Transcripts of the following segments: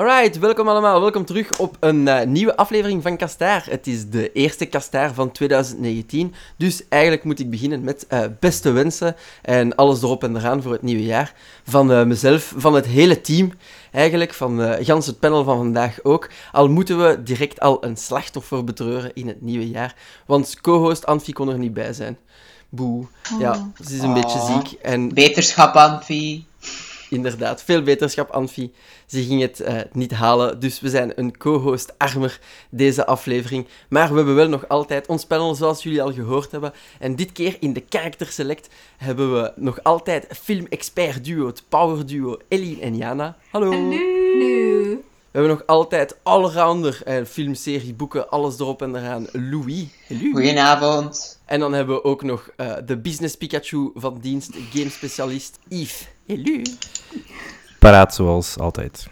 Alright, welkom allemaal. Welkom terug op een uh, nieuwe aflevering van Kastaar. Het is de eerste Kastaar van 2019. Dus eigenlijk moet ik beginnen met uh, beste wensen en alles erop en eraan voor het nieuwe jaar. Van uh, mezelf, van het hele team eigenlijk, van gans het panel van vandaag ook. Al moeten we direct al een slachtoffer betreuren in het nieuwe jaar. Want co-host Anfie kon er niet bij zijn. Boe. Ja, oh. ze is een beetje Oh. ziek. En Beterschap, Anfie. Inderdaad, veel beterschap, Anfie. Ze ging het eh, niet halen, dus we zijn een co-host armer deze aflevering. Maar we hebben wel nog altijd ons panel, zoals jullie al gehoord hebben. En dit keer in de Character Select hebben we nog altijd film-expert duo, het power duo Eline en Jana. Hallo. Hallo. We hebben nog altijd allrounder, eh, filmserie, boeken, alles erop en eraan, Louis. Hallo. Goedenavond. En dan hebben we ook nog eh, de business Pikachu van dienst, gamespecialist Yves. Hallo. Paraat zoals altijd.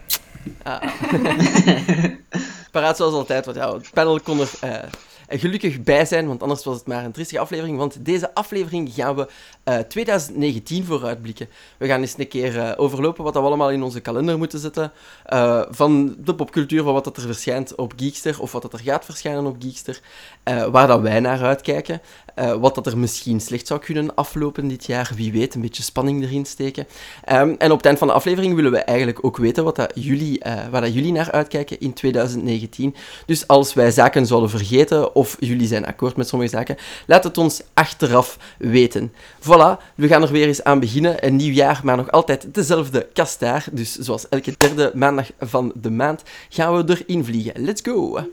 Ah. Paraat zoals altijd, want ja, het panel kon er eh, gelukkig bij zijn, want anders was het maar een triestige aflevering. Want deze aflevering gaan we eh, 2019 vooruitblikken. We gaan eens een keer eh, overlopen wat we allemaal in onze kalender moeten zetten. eh, van de popcultuur, van wat dat er verschijnt op Geekster, of wat dat er gaat verschijnen op Geekster. eh, waar dat wij naar uitkijken. Eh, wat dat er misschien slecht zou kunnen aflopen dit jaar. Wie weet, een beetje spanning erin steken. Ehm, en op het eind van de aflevering willen we eigenlijk ook weten wat dat jullie, eh, waar dat jullie naar uitkijken in 2019. Dus als wij zaken zouden vergeten of jullie zijn akkoord met sommige zaken, laat het ons achteraf weten. Voilà, we gaan er weer eens aan beginnen. Een nieuw jaar, maar nog altijd dezelfde kastaar. Dus zoals elke derde maandag van de maand gaan we erin vliegen. Let's go!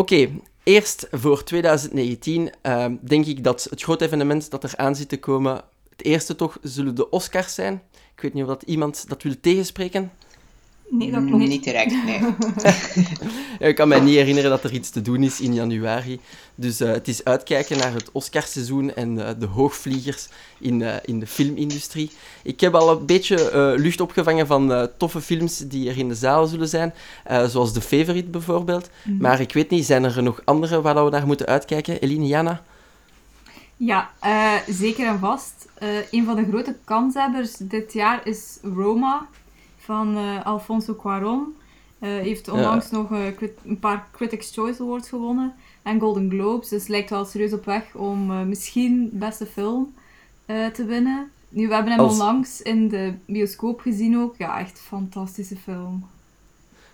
Oké, eerst voor 2019 ehm, denk ik dat het groot evenement dat er aan zit te komen, het eerste toch, zullen de Oscars zijn. Ik weet niet of dat iemand dat wil tegenspreken. Nee, dat Mm, klopt. Niet direct, nee. Ja, Ik kan mij niet herinneren dat er iets te doen is in januari. Dus eh, het is uitkijken naar het Oscarseizoen en eh, de hoogvliegers in, eh, in de filmindustrie. Ik heb al een beetje eh, lucht opgevangen van eh, toffe films die er in de zaal zullen zijn. eh, zoals The Favorite bijvoorbeeld. Maar ik weet niet, zijn er nog andere waar dat we naar moeten uitkijken? Eline, Jana? Ja, eh, zeker en vast. Eh, een van de grote kanshebbers dit jaar is Roma van eh, Alfonso Cuarón. Eh heeft onlangs nog eh, een paar Critics' Choice Awards gewonnen en Golden Globes. Dus lijkt wel serieus op weg om misschien beste film te winnen. Nu, we hebben hem Als- onlangs in de bioscoop gezien ook. Ja, echt een fantastische film.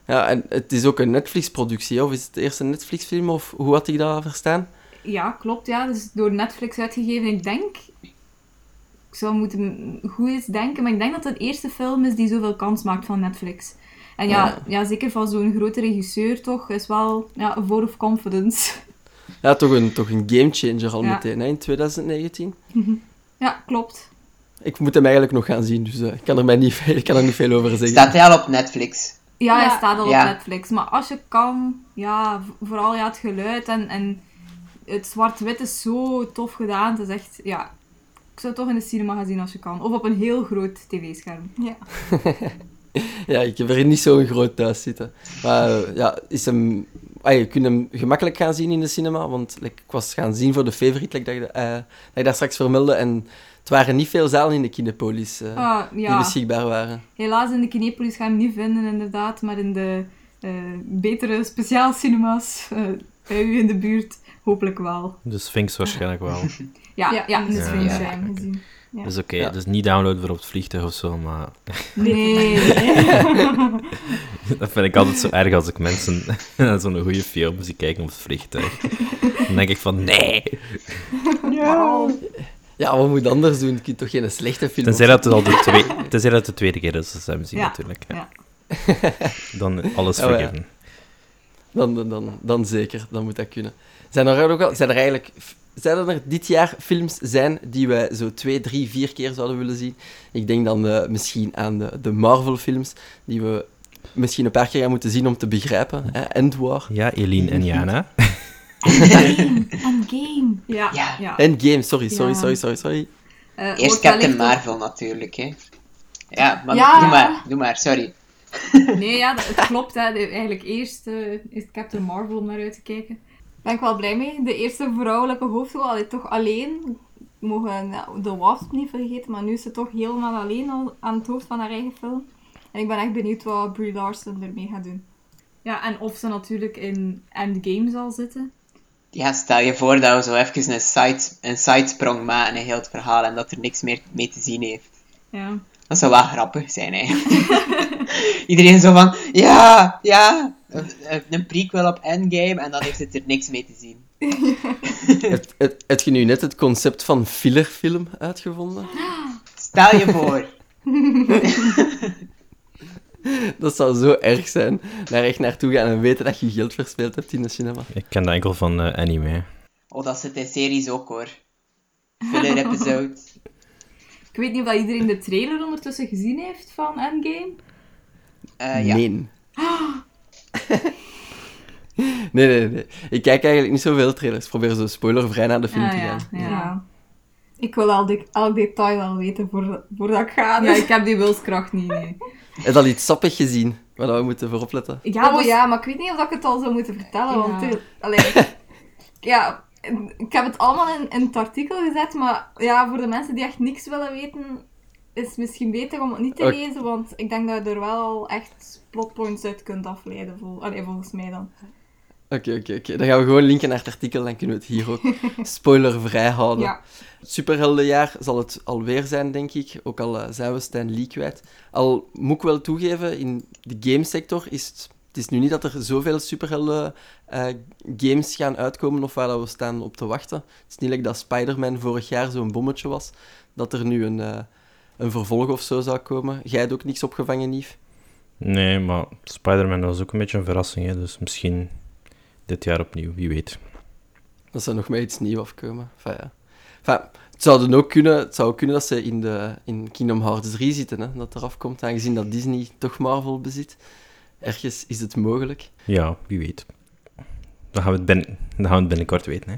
Ja, en het is ook een Netflix-productie, of is het de eerste Netflix-film, of hoe had ik dat verstaan? Ja, klopt. Ja. Dus door Netflix uitgegeven. Ik denk... Ik zou moeten goed eens denken, maar ik denk dat het de eerste film is die zoveel kans maakt van Netflix. En ja, Ja. ja. zeker van zo'n grote regisseur toch, is wel ja, een vote of confidence. Ja, toch een, toch een gamechanger al Ja. meteen, hè, in 2019. Ja, klopt. Ik moet hem eigenlijk nog gaan zien, dus eh, ik, kan er mij niet, veel- ik kan er niet veel over zeggen. Staat hij al op Netflix? Ja, Ja. hij staat al Ja. op Netflix. Maar als je kan, ja, vooral ja, het geluid en, en het zwart-wit is zo tof gedaan. Het is echt, ja... Ik zou het toch in de cinema gaan zien als je kan. Of op een heel groot tv-scherm. Ja. Ja, ik heb er niet zo'n groot thuis zitten. Maar eh, ja, is hem... ah, je kunt hem gemakkelijk gaan zien in de cinema, want like, ik was gaan zien voor de favorite, like, dat, ik, eh, dat ik daar straks vermeldde. En het waren niet veel zalen in de Kinepolis eh, Ah, die beschikbaar waren. Helaas in de Kinepolis ga je hem niet vinden, inderdaad. Maar in de eh, betere speciaalcinema's uh, bij u in de buurt hopelijk wel. De Sphinx waarschijnlijk wel. Ja, Ja, ja, in de ja. Ja. gezien. Ja. Dat is oké. Ja. Dus niet downloaden voor op het vliegtuig of zo, maar Nee. dat vind ik altijd zo erg als ik mensen naar zo'n goede film zie kijken op het vliegtuig. Dan denk ik van, nee! Ja, wat moet je anders doen? Je kunt toch geen slechte film Tenzij dat het al de, twee, tenzij dat het de tweede keer is dat ze hem zien, Ja. natuurlijk. Ja. Ja. Dan alles Oh, ja. vergeven. Dan, dan, dan, dan zeker, dan moet dat kunnen. Zijn er ook al, zijn er eigenlijk, zijn er dit jaar films zijn die wij zo twee, drie, vier keer zouden willen zien? Ik denk dan eh, misschien aan de, de Marvel-films, die we misschien een paar keer gaan moeten zien om te begrijpen. Hè? End War. Ja, Eline en Jana. Een game. Ja, Ja. ja. Endgame, sorry, sorry, Ja. sorry, sorry, sorry. Eh, Eerst wordt Captain Marvel natuurlijk, hè. Ja, maar Ja. doe maar, doe maar, sorry. Nee, ja, dat- het klopt. Hè. Eigenlijk eerst eh, is het Captain Marvel om naar uit te kijken. Ben ik wel blij mee. De eerste vrouwelijke hoofdrol, allee, toch alleen. mogen ja, de Wasp niet vergeten, maar nu is ze toch helemaal alleen al aan het hoofd van haar eigen film. En ik ben echt benieuwd wat Brie Larson ermee gaat doen. Ja, en of ze natuurlijk in Endgame zal zitten. Ja, stel je voor dat we zo even een, side, een sidesprong maken in heel het verhaal en dat er niks meer mee te zien heeft. Ja. Dat zou wel grappig zijn, eigenlijk. Iedereen zo van, ja, ja, een, een prequel op Endgame en dan heeft het er niks mee te zien. Heb, heb, heb je nu net het concept van fillerfilm uitgevonden? Stel je voor. Dat zou zo erg zijn. Daar echt naartoe gaan en weten dat je geld verspeeld hebt in de cinema. Ik ken dat enkel van eh, anime. Oh, dat zit in series ook, hoor. Filler episode. Ik weet niet of dat iedereen de trailer ondertussen gezien heeft van Endgame. Eh, ja. Nee. nee, nee, nee. Ik kijk eigenlijk niet zoveel trailers. Ik probeer zo spoilervrij naar de film Ah, te ja, gaan. ja. Ik wil al de, elk detail wel weten voor, voordat ik ga. Ja, ik heb die wilskracht niet. Nee. Heb je al iets sappig gezien waar we moeten voor opletten? Ja, oh, ja, maar ik weet niet of ik het al zou moeten vertellen. Want Ja. eh, allee, ja, ik heb het allemaal in, in het artikel gezet. Maar ja, voor de mensen die echt niks willen weten, is misschien beter om het niet te lezen. Want ik denk dat je er wel al echt plotpoints uit kunt afleiden. Vol, allee, volgens mij dan. Oké, oké, oké. Dan gaan we gewoon linken naar het artikel, dan kunnen we het hier ook spoilervrij houden. Ja. Superheldenjaar zal het alweer zijn, denk ik. Ook al eh, zijn we Stan Lee kwijt. Al moet ik wel toegeven, in de gamesector is het... Het is nu niet dat er zoveel superhelden eh, games gaan uitkomen of waar dat we staan op te wachten. Het is niet like dat Spider-Man vorig jaar zo'n bommetje was. Dat er nu een, eh, een vervolg of zo zou komen. Jij hebt ook niks opgevangen, Yves? Nee, maar Spider-Man was ook een beetje een verrassing, hè, dus misschien dit jaar opnieuw, wie weet. Dat zou nog met iets nieuws afkomen. Enfin, ja. enfin, het zou dan ook kunnen, het zou ook kunnen dat ze in, de, in Kingdom Hearts 3 zitten, hè, dat eraf komt, aangezien dat Disney toch Marvel bezit. Ergens is het mogelijk. Ja, wie weet. Dan gaan we het, bin- dan gaan we het binnenkort weten, hè.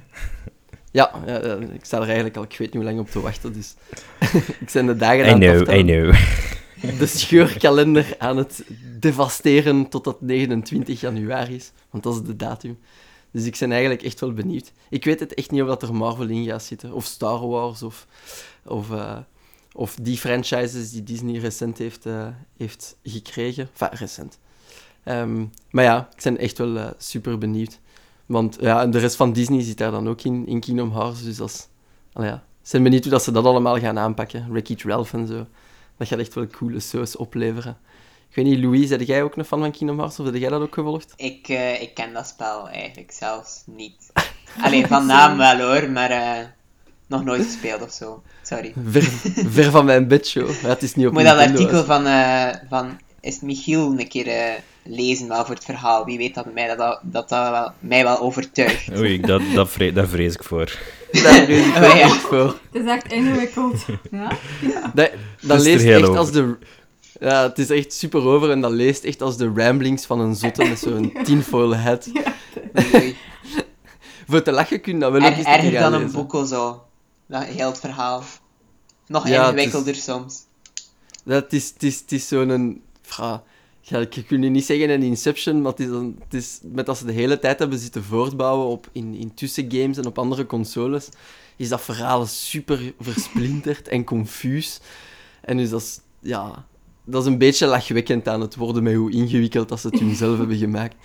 Ja, ik sta er eigenlijk al, ik weet niet hoe lang op te wachten, dus ik zijn de dagen I aan het know, I know. de scheurkalender aan het devasteren totdat 29 januari is. Want dat is de datum. Dus ik ben eigenlijk echt wel benieuwd. Ik weet het echt niet of dat er Marvel in gaat zitten. Of Star Wars. Of, of, eh, of die franchises die Disney recent heeft, eh, heeft gekregen. Enfin, recent. Ehm, maar ja, ik ben echt wel eh, super benieuwd. Want ja, en de rest van Disney zit daar dan ook in, in Kingdom Hearts. Dus dat is... Allee, ja. Ik ben benieuwd hoe dat ze dat allemaal gaan aanpakken. Wreck-It Ralph en zo. Dat gaat echt wel coole shows opleveren. Ik weet niet, Louise, heb jij ook een fan van Kingdom Hearts? Of heb jij dat ook gevolgd? Ik, eh, ik ken dat spel eigenlijk zelfs niet. Alleen van naam wel hoor, maar eh, nog nooit gespeeld of zo. Sorry. Ver, ver van mijn bedshow. Ja, het is niet op moet dat artikel van, eh, van is Michiel een keer eh, lezen wel voor het verhaal. Wie weet dat mij dat, dat, dat, dat wel, mij wel overtuigt. Oei, dat, dat vre- daar vrees ik voor. Daar vrees ik Oh, wel ja. echt voor. Het is echt ingewikkeld. Ja? Dat, dat leest echt over. als de... Ja, het is echt super over en dat leest echt als de ramblings van een zotte met zo'n tinfoil hat. Oei. Voor te lachen kun je dat wel ook Er, eens keer erger dan een boekel zo. Dat heel het verhaal. Nog Ja, het ingewikkelder soms. Dat is, het is, het is zo'n... fra- Ja, ik kun je niet zeggen een Inception, maar het is, een, het is met dat ze de hele tijd hebben zitten voortbouwen op, in, in tussengames en op andere consoles, is dat verhaal super versplinterd en confuus. En dus dat is, ja, dat is een beetje lachwekkend aan het worden met hoe ingewikkeld dat ze het hun zelf hebben gemaakt.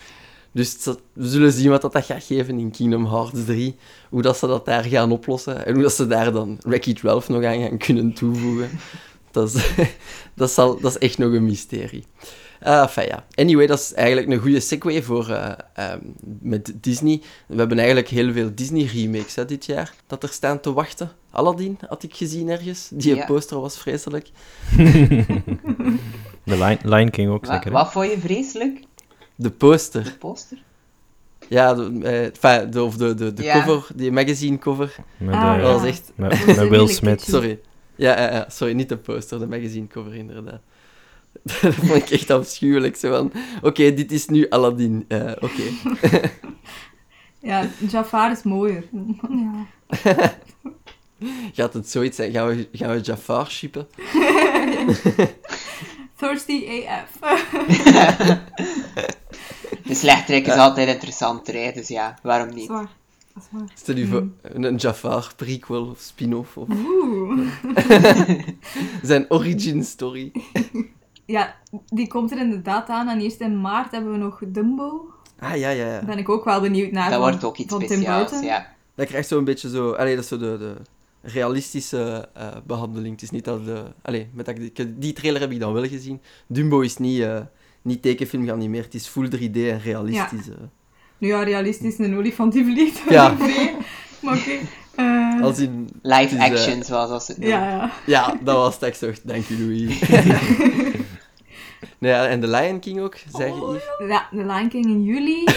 Dus we zullen zien wat dat, dat gaat geven in Kingdom Hearts 3. Hoe dat ze dat daar gaan oplossen. En hoe dat ze daar dan Wreck-It Ralph nog aan gaan kunnen toevoegen. Dat is, dat, zal, dat is echt nog een mysterie. Enfin ja. Anyway, dat is eigenlijk een goede segue voor eh, ehm, met Disney. We hebben eigenlijk heel veel Disney-remakes hè, dit jaar dat er staan te wachten. Aladdin had ik gezien ergens. Die Ja. poster was vreselijk. De Lion, Lion King ook zeker. wat vond je vreselijk? De poster. De poster? Ja, de, eh, de, of de, de, de Ja. cover, die magazine cover. Met, Ah, eh, Dat was echt... met, Will Smith. Sorry. Ja, ja, ja, sorry, niet de poster, de magazine cover inderdaad. dat vond ik echt afschuwelijk. Zo van, oké, dit is nu Aladdin. Eh, oké. Ja, Jafar is mooier. Ja. Gaat het zoiets zijn? Gaan we, gaan we Jafar shippen? Thirsty AF. De slechterik is altijd interessanter, hè, dus ja, waarom niet? Zwaar. Dat is waar. Stel je voor, een Jafar prequel of spin-off of Oeh. zijn origin story. Ja, die komt er inderdaad aan. En eerst in maart hebben we nog Dumbo. Ah, ja, ja, ja. Daar ben ik ook wel benieuwd naar. dat van- wordt ook iets van Tim speciaals, ja. Dat krijgt zo'n beetje zo... Allee, dat is zo de, de realistische eh, behandeling. Het is niet dat de... Allee, met dat, die trailer heb ik dan wel gezien. Dumbo is niet, eh, niet tekenfilm geanimeerd. Het is full 3D en realistisch. eh. Nu ja, realistisch een olifant die vliegt. Ja. Nee, maar oké. Eh, Als in... Live Het is, eh, action, zoals als het noemen. ja, ja. Ja, dat was het. Ik zeg, dank u, Louis. nee, ja, en The Lion King ook, zeg je, Oh? Ja, The Lion King in juli.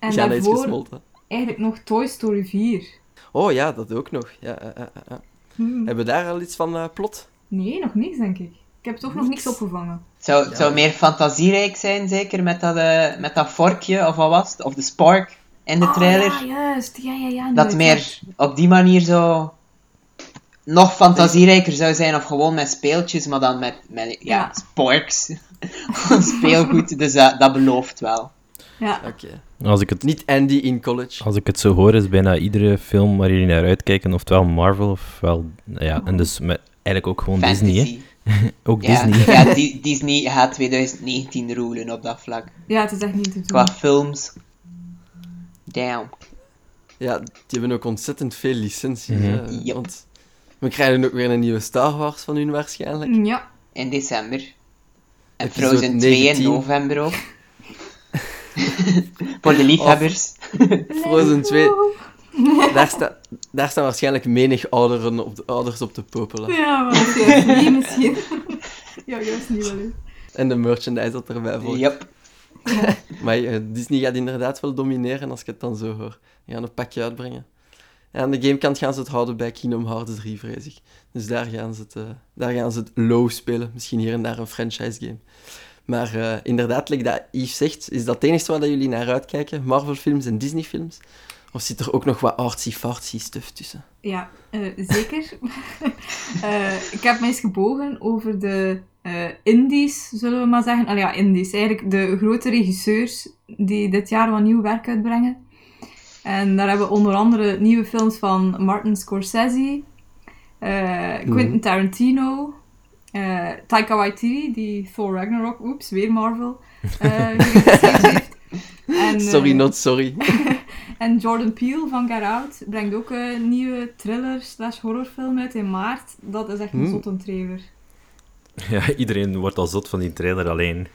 En iets daarvoor gesmolten. eigenlijk nog Toy Story 4. Oh ja, dat ook nog. Ja, ja, ja, ja. Hmm. Hebben we daar al iets van eh, plot? Nee, nog niks denk ik. Ik heb toch nog niks opgevangen. Het zou, het zou meer fantasierijk zijn, zeker, met dat, eh, met dat vorkje, of wat was het? Of de spark in de trailer. Ah, ja, juist. Ja, ja, ja. dat meer op die manier zo nog fantasierijker zou zijn, of gewoon met speeltjes, maar dan met, met ja, Ja. sporks. Speelgoed, dus dat, dat belooft wel. Ja, Oké. Als ik, het, Niet Andy in college. als ik het zo hoor, is bijna iedere film waar jullie naar uitkijken, oftewel Marvel, ofwel... Ja, en dus met, eigenlijk ook gewoon Disney, hè. Ook Ja, Disney. ja Di- Disney gaat 2019 roelen op dat vlak. ja, het is echt niet te doen. Qua films. Damn. Ja, die hebben ook ontzettend veel licenties. Hè. Yep. Want we krijgen ook weer een nieuwe Star Wars van hun waarschijnlijk. Ja. In december. En Episode Frozen 2 in 19. november ook. Voor de liefhebbers. Frozen 2, daar, sta, daar staan waarschijnlijk menig ouderen op de, ouders op te popelen. Ja, maar dat is juist niet misschien. ja, juist niet wel eens. En de merchandise dat erbij volgt. Yep. Maar eh, Disney gaat inderdaad wel domineren als ik het dan zo hoor. Die gaan een pakje uitbrengen. En aan de gamekant gaan ze het houden bij Kingdom Hearts 3, vrees ik. Dus daar gaan ze het, eh, daar gaan ze het low spelen. Misschien hier en daar een franchise game. Maar eh, inderdaad, like dat Yves zegt, is dat het enige waar dat jullie naar uitkijken? Marvel-films en Disney-films? Of zit er ook nog wat artsy-fartsy stuff tussen? Ja, eh, zeker. Eh, ik heb mij eens gebogen over de eh, indies, zullen we maar zeggen. Allee, ja, indies. Eigenlijk de grote regisseurs die dit jaar wat nieuw werk uitbrengen. En daar hebben we onder andere nieuwe films van Martin Scorsese, eh, Quentin Tarantino, Taika Waititi, die Thor Ragnarok, oeps, weer Marvel, heeft. En, Sorry, not sorry. en Jordan Peele van Get Out brengt ook een nieuwe thriller slash horrorfilm uit in maart. Dat is echt een Hmm. zotte trailer. Ja, iedereen wordt al zot van die trailer alleen.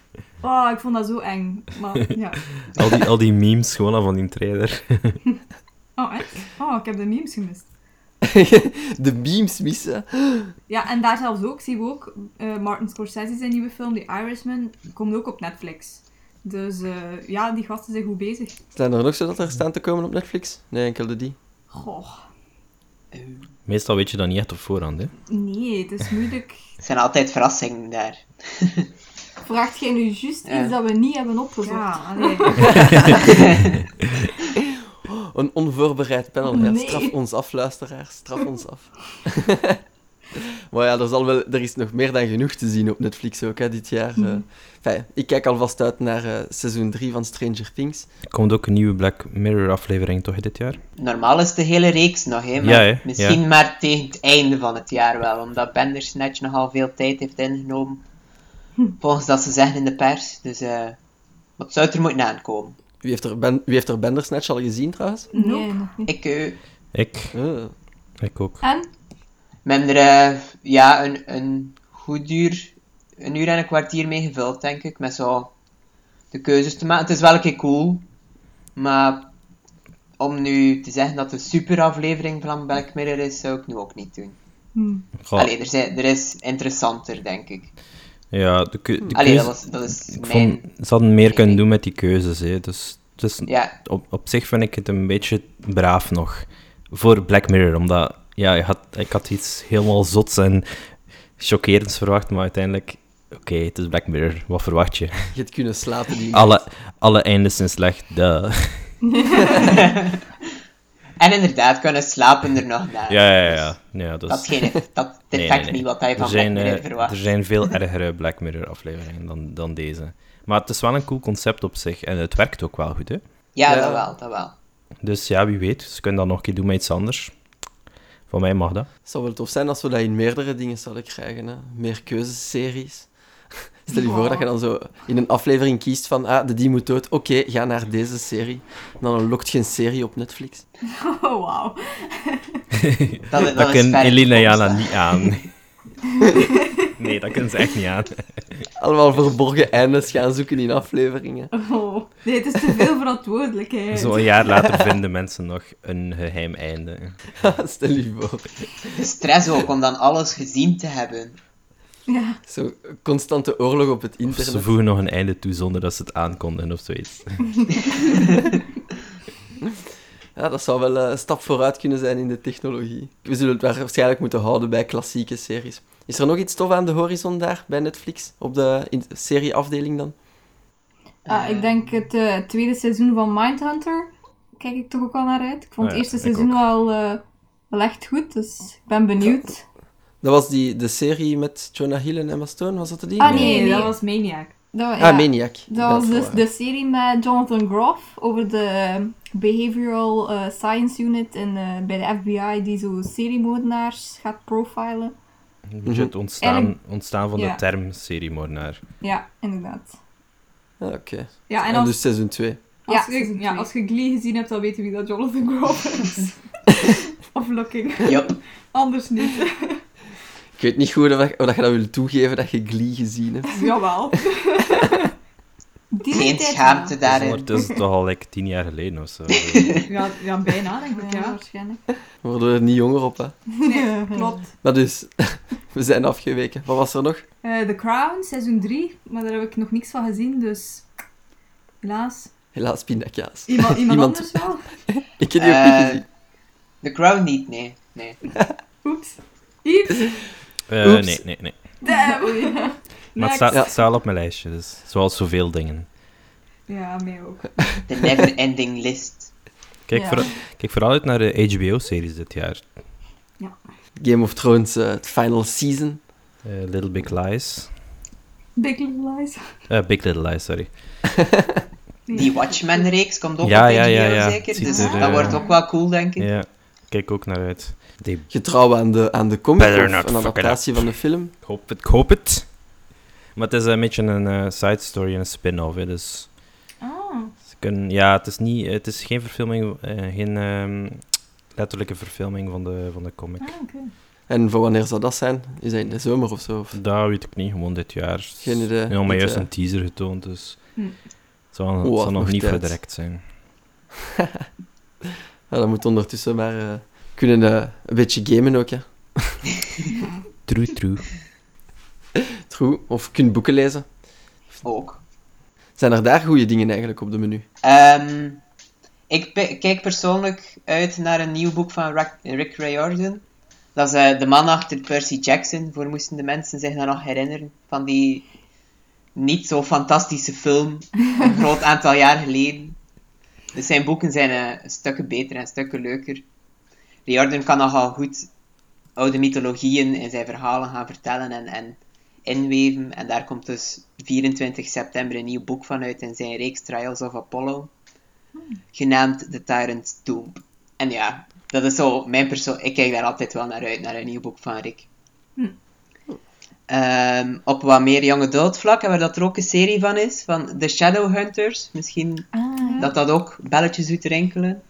Oh, ik vond dat zo eng. Maar ja. Al die, al die memes gewoon al van die trailer. Oh, echt? Oh, ik heb de memes gemist. de beams missen. Ja, en daar zelfs ook zien we ook eh, Martin Scorsese zijn nieuwe film, The Irishman, komt ook op Netflix. Dus eh, ja, die gasten zijn goed bezig. Zijn er nog zo dat er staan te komen op Netflix? Nee, enkel de die. Goh, Meestal weet je dat niet echt op voorhand, hè. nee, het is moeilijk. Er zijn altijd verrassingen daar. Vraagt jij nu juist iets dat we niet hebben opgezocht? Ja. Een onvoorbereid panel. Nee. straf ons af, luisteraars. Straf ons af. maar ja, er, zal wel, er is nog meer dan genoeg te zien op Netflix ook hè, dit jaar. Eh. Enfin, ik kijk alvast uit naar eh, seizoen 3 van Stranger Things. Er komt ook een nieuwe Black Mirror aflevering toch dit jaar? Normaal is de hele reeks nog, hè, maar Ja, hè, misschien maar tegen het einde van het jaar wel, omdat Bandersnatch nogal veel tijd heeft ingenomen. Volgens dat ze zeggen in de pers. Dus eh wat zou er moeten aankomen? Wie heeft er, ben, wie heeft er Bandersnatch al gezien trouwens? Nee, nog niet. Ik, eh, Ik. Eh, Ik ook. En? Hebben er eh, ja, een, een goed uur, een uur en een kwartier mee gevuld, denk ik, met zo de keuzes te maken. Het is wel een keer cool, maar om nu te zeggen dat het een super aflevering van Black Mirror is, zou ik nu ook niet doen. Hm. Goh, Allee, er, zijn, er is interessanter, denk ik. ja, de, keu- de Allee, dat, keuze... was, dat is Ik mijn... vond, ze hadden meer kunnen doen met die keuzes, hè. Dus, dus Ja, op, op zich vind ik het een beetje braaf nog. Voor Black Mirror, omdat... Ja, ik had, ik had iets helemaal zots en chockerends verwacht, maar uiteindelijk... Oké, het is Black Mirror, wat verwacht je? je hebt kunnen slapen die Alle, alle eindes zijn slecht, duh. en inderdaad, kunnen slapen er nog na. Ja, ja, ja. ja dus, Dat is geen, dat Nee, nee, nee. niet wat hij van zijn, Black Mirror eh, verwacht. er zijn veel ergere Black Mirror afleveringen dan, dan deze. Maar het is wel een cool concept op zich en het werkt ook wel goed, hè? Ja, Ja. dat wel, dat wel. Dus ja, wie weet. Ze kunnen dat nog een keer doen met iets anders. Van mij mag dat. Het zou wel tof zijn als we dat in meerdere dingen zouden krijgen. Hè? Meer keuzeseries. Stel je voor dat je dan zo in een aflevering kiest van ah, de die moet dood. Oké, ga naar deze serie. En dan lokt je een serie op Netflix. Oh, wauw. Dat, Dat, dat Elina Jana niet aan. Nee, dat kunnen ze echt niet aan. Allemaal verborgen eindes gaan zoeken in afleveringen. Oh. Nee, het is te veel verantwoordelijkheid. Zo een jaar later vinden mensen nog een geheim einde. Stel je voor. De stress ook om dan alles gezien te hebben. Ja. Zo constante oorlog op het Of internet. ze voegen nog een einde toe zonder dat ze het aankondigen of zoiets. Ja, dat zou wel eh, een stap vooruit kunnen zijn in de technologie. We zullen het waarschijnlijk moeten houden bij klassieke series. Is er nog iets tof aan de horizon daar bij Netflix? Op de in- serieafdeling dan? Ah, ik denk het eh, tweede seizoen van Mindhunter. Kijk ik toch ook al naar uit. Ik vond Ah het eerste seizoen ook. wel, eh, wel echt goed, dus ik ben benieuwd. Dat was die, de serie met Jonah Hill en Emma Stone, was dat die? Ah, nee, nee. dat was Maniac. Dat, Ah, ja, Maniac. dat was dus de serie met Jonathan Groff over de eh, Behavioral eh, Science Unit in, eh, bij de FBI die zo seriemoordenaars gaat profilen. Een beetje het ontstaan, ontstaan van ja. de term seriemoordenaar. Ja, inderdaad. Oké. Ja, en En als, dus seizoen 2. Ja, Als, seizoen je, ja, als je Glee gezien hebt, dan weten wie dat Jonathan Groff is. of Looking. Yup. Anders niet. Ik weet niet goed of, dat- of dat je dat wil toegeven dat je Glee gezien hebt. Jawel. die Geen schaamte daarin. Ondertussen toch al like, tien jaar geleden of zo. Ja, ja bijna, denk ik, Ja, ja. waarschijnlijk. We worden er niet jonger op, hè. Nee, klopt. Maar dus, we zijn afgeweken. Wat was er nog? Eh, The Crown, seizoen 3. Maar daar heb ik nog niks van gezien, dus... Helaas. Helaas pindakaas. Iemand, iemand, Iemand- anders wel? Ik heb die ook Eh, niet gezien. The Crown niet, nee. nee. Oeps. Yves. Eh, Oeps. nee, nee, nee. Damn. Maar het staat, Ja. het staat al op mijn lijstje, dus zoals zoveel dingen. Ja, mij ook. The never-ending list. Kijk, Ja. voor, kijk vooral uit naar de HBO-series dit jaar. Game of Thrones, eh, het final season. Eh, Little Big Lies. Big Little Lies. Eh, Big Little Lies, sorry. Die Watchmen-reeks komt ook Ja, op ja, HBO, ja, ja. zeker. Dus er, dat wordt ook wel cool, denk ik. Ja, kijk ook naar uit. Die- Getrouw aan de, aan de comic of een adaptatie van de film. Ik hoop het, ik hoop het. Maar het is een beetje een eh, side story en een spin-off, hè, dus... Kunnen, ja, het is, niet, het is geen verfilming, eh, geen ehm, letterlijke verfilming van de, van de comic. ah. En voor wanneer zou dat zijn? Is dat in de zomer of zo? Of- Dat weet ik niet, gewoon dit jaar. Geen idee. Ja, maar juist een teaser getoond, dus... Hm. Het zal, het Oh, zal nog nog niet tijd. voor direct zijn. Ja, dat moet ondertussen maar eh, kunnen eh, een beetje gamen ook, hè. True, true. True. Of kunt boeken lezen. Ook. Zijn er daar goede dingen eigenlijk op de menu? Ehm, ik pe- kijk persoonlijk uit naar een nieuw boek van Rick, Rick Riordan. Dat is eh, de man achter Percy Jackson, voor moesten de mensen zich dat nog herinneren. Van die niet zo fantastische film, een groot aantal jaar geleden. Dus zijn boeken zijn eh, stukken beter en stukken leuker. Riordan kan nogal goed oude mythologieën in zijn verhalen gaan vertellen en, en inweven. En daar komt dus 24 september een nieuw boek van uit in zijn reeks Trials of Apollo. Genaamd The Tyrant's Tomb. En ja, dat is zo mijn persoon. Ik kijk daar altijd wel naar uit, naar een nieuw boek van Rick. Hm. Ehm, op wat meer jonge doodvlak, waar dat er ook een serie van is, van The Shadowhunters. Misschien Ah, dat dat ook belletjes doet rinkelen.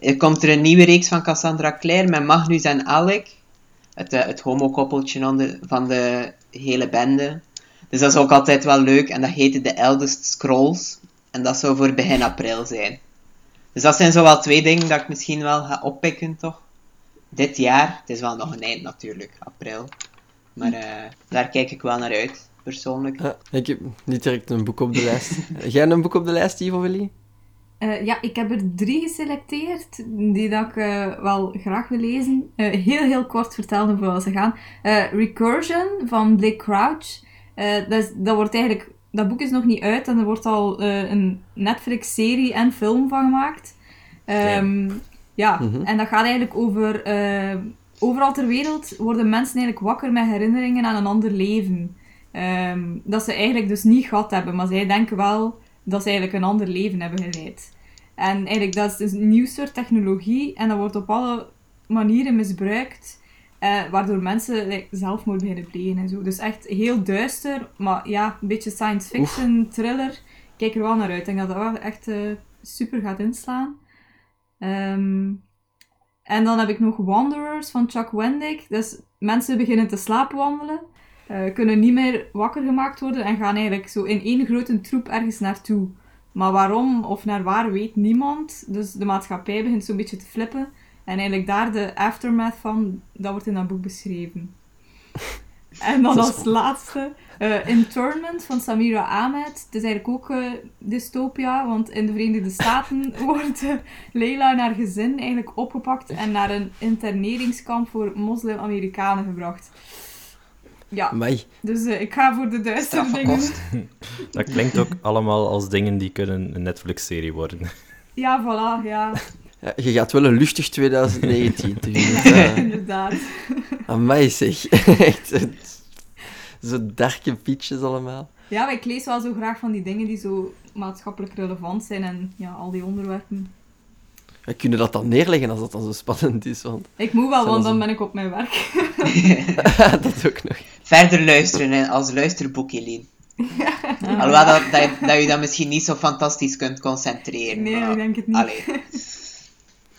Er komt er een nieuwe reeks van Cassandra Clare met Magnus en Alec. Het, eh, het homokoppeltje van de hele bende. Dus dat is ook altijd wel leuk. En dat heette The Eldest Scrolls. En dat zou voor begin april zijn. Dus dat zijn zo wel twee dingen dat ik misschien wel ga oppikken, toch? Dit jaar. Het is wel nog een eind natuurlijk, april. Maar eh, daar kijk ik wel naar uit, persoonlijk. Ja, ik heb niet direct een boek op de lijst. Jij een boek op de lijst, Ivo Willy? Eh, ja, ik heb er drie geselecteerd die dat ik eh, wel graag wil lezen. Eh, heel, heel kort vertellen voor ze gaan. Recursion van Blake Crouch. Dat, is- dat, wordt eigenlijk, dat boek is nog niet uit en er wordt al een Netflix-serie en film van gemaakt. Ehm, ja, Mhm. en dat gaat eigenlijk over... overal ter wereld worden mensen eigenlijk wakker met herinneringen aan een ander leven. Ehm, dat ze eigenlijk dus niet gehad hebben, maar zij denken wel dat ze eigenlijk een ander leven hebben geleid. En eigenlijk, dat is dus een nieuw soort technologie en dat wordt op alle manieren misbruikt, eh, waardoor mensen like, zelfmoord beginnen plegen en zo. Dus echt heel duister, maar ja, een beetje science fiction, thriller. Kijk er wel naar uit. Ik denk dat dat wel echt eh, super gaat inslaan. Ehm, en dan heb ik nog Wanderers van Chuck Wendig. Dus mensen beginnen te slaapwandelen, eh, kunnen niet meer wakker gemaakt worden en gaan eigenlijk zo in één grote troep ergens naartoe. Maar waarom of naar waar weet niemand. Dus de maatschappij begint zo'n beetje te flippen. En eigenlijk daar de aftermath van, dat wordt in dat boek beschreven. En dan als laatste eh, Internment van Samira Ahmed. Het is eigenlijk ook eh, dystopia, want in de Verenigde Staten wordt Leila en haar gezin eigenlijk opgepakt en naar een interneringskamp voor moslim-Amerikanen gebracht. Ja, Amai. dus eh, ik ga voor de duistere dingen. Strafgekost. Dat klinkt ook allemaal als dingen die kunnen een Netflix-serie worden. Ja, voilà, ja. Ja, je gaat wel een luchtig 2019 tegemoet. ja eh. inderdaad. Amai zeg. Echt. Zo darke pitches allemaal. Ja, maar ik lees wel zo graag van die dingen die zo maatschappelijk relevant zijn en ja, al die onderwerpen. We kunnen dat dan neerleggen als dat dan zo spannend is, want Ik moet wel, want dan ben ik op mijn werk. dat ook nog. Verder luisteren hè, als luisterboek, Eline. Alhoewel dat, dat, je, dat je dan misschien niet zo fantastisch kunt concentreren. Nee, maar- ik denk het niet. Allee.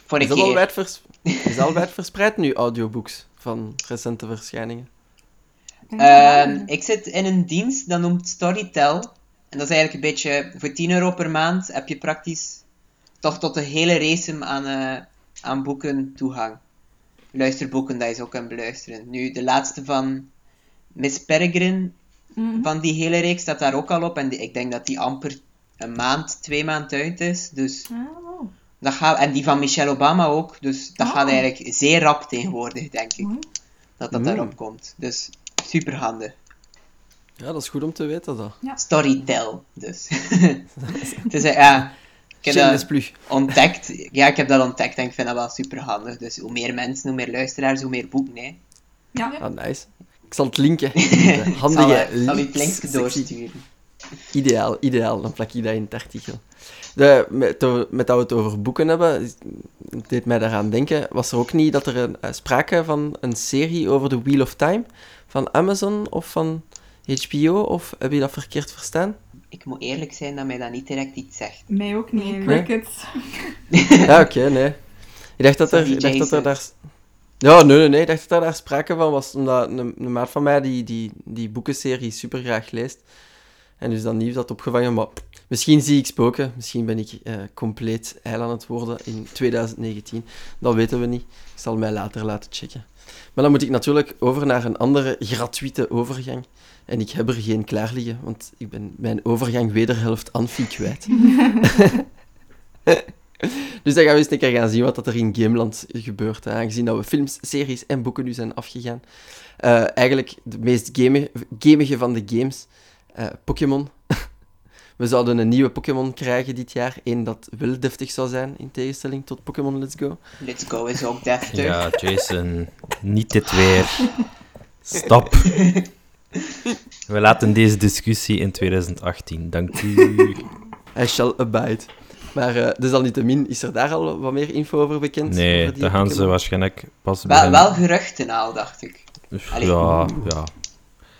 Voor Is een al keer. vers... is al wijd verspreid nu, audiobooks van recente verschijningen? Ehm, ja. ik zit in een dienst dat noemt Storytel. En dat is eigenlijk een beetje, voor 10 euro per maand heb je praktisch toch tot de hele race aan, eh, aan boeken toegang. Luisterboeken dat je zo kan beluisteren. Nu, de laatste van Miss Peregrine, Mhm. van die hele reeks, staat daar ook al op. En die- ik denk dat die amper een maand, twee maanden uit is. Dus Ah, dat gaat, en die van Michelle Obama ook. Dus dat Oh. gaat eigenlijk zeer rap tegenwoordig, denk ik. Dat dat Mm. daarop komt. Dus super handig. Ja, dat is goed om te weten, dat. Storytel, dus. het is, eh, ja, ik heb dat ontdekt. Ja, ik heb dat ontdekt en ik vind dat wel super handig. Dus hoe meer mensen, hoe meer luisteraars, hoe meer boeken, hè. Ja, Ah, nice. Ik zal het linken. De Ik zal, handige, je het linkje doorsturen. Ideaal, ideaal. Dan plak ik dat in het artikel. De, met, met dat we het over boeken hebben, het deed mij daaraan denken, was er ook niet dat er een, eh, sprake van een serie over The Wheel of Time van Amazon of van HBO, of heb je dat verkeerd verstaan? Ik moet eerlijk zijn dat mij dat niet direct iets zegt. mij ook niet. Nee, crickets. Ja, oké, nee. Ik dacht dat er, ik dacht dat er daar... Ja, nee, nee, nee. Ik dacht dat er daar sprake van was, omdat een, maat van mij die, die, die boekenserie super graag leest. En dus dan nieuws had opgevangen, maar misschien zie ik spoken. Misschien ben ik eh, compleet heil aan het worden in 2019. Dat weten we niet. Ik zal mij later laten checken. Maar dan moet ik natuurlijk over naar een andere gratuite overgang. En ik heb er geen klaar liggen, want ik ben mijn overgang wederhelft Anfie kwijt. Dus dan gaan we eens een keer gaan zien wat dat er in Gameland gebeurt. Hè. Aangezien dat we films, series en boeken nu zijn afgegaan. Eh, eigenlijk de meest game, gamige van de games. eh, Pokémon. we zouden een nieuwe Pokémon krijgen dit jaar. Eén dat wel deftig zou zijn, in tegenstelling tot Pokémon Let's Go. Let's go is ook deftig. Ja, Jason, niet dit weer. Stop. We laten deze discussie in 2018. Dank u. I shall abide. Maar uh, desalniettemin, is er daar al wat meer info over bekend? Nee, over die dat gaan ze waarschijnlijk pas Wel, beginnen. wel geruchten al, dacht ik. Dus Allee. ja, ja.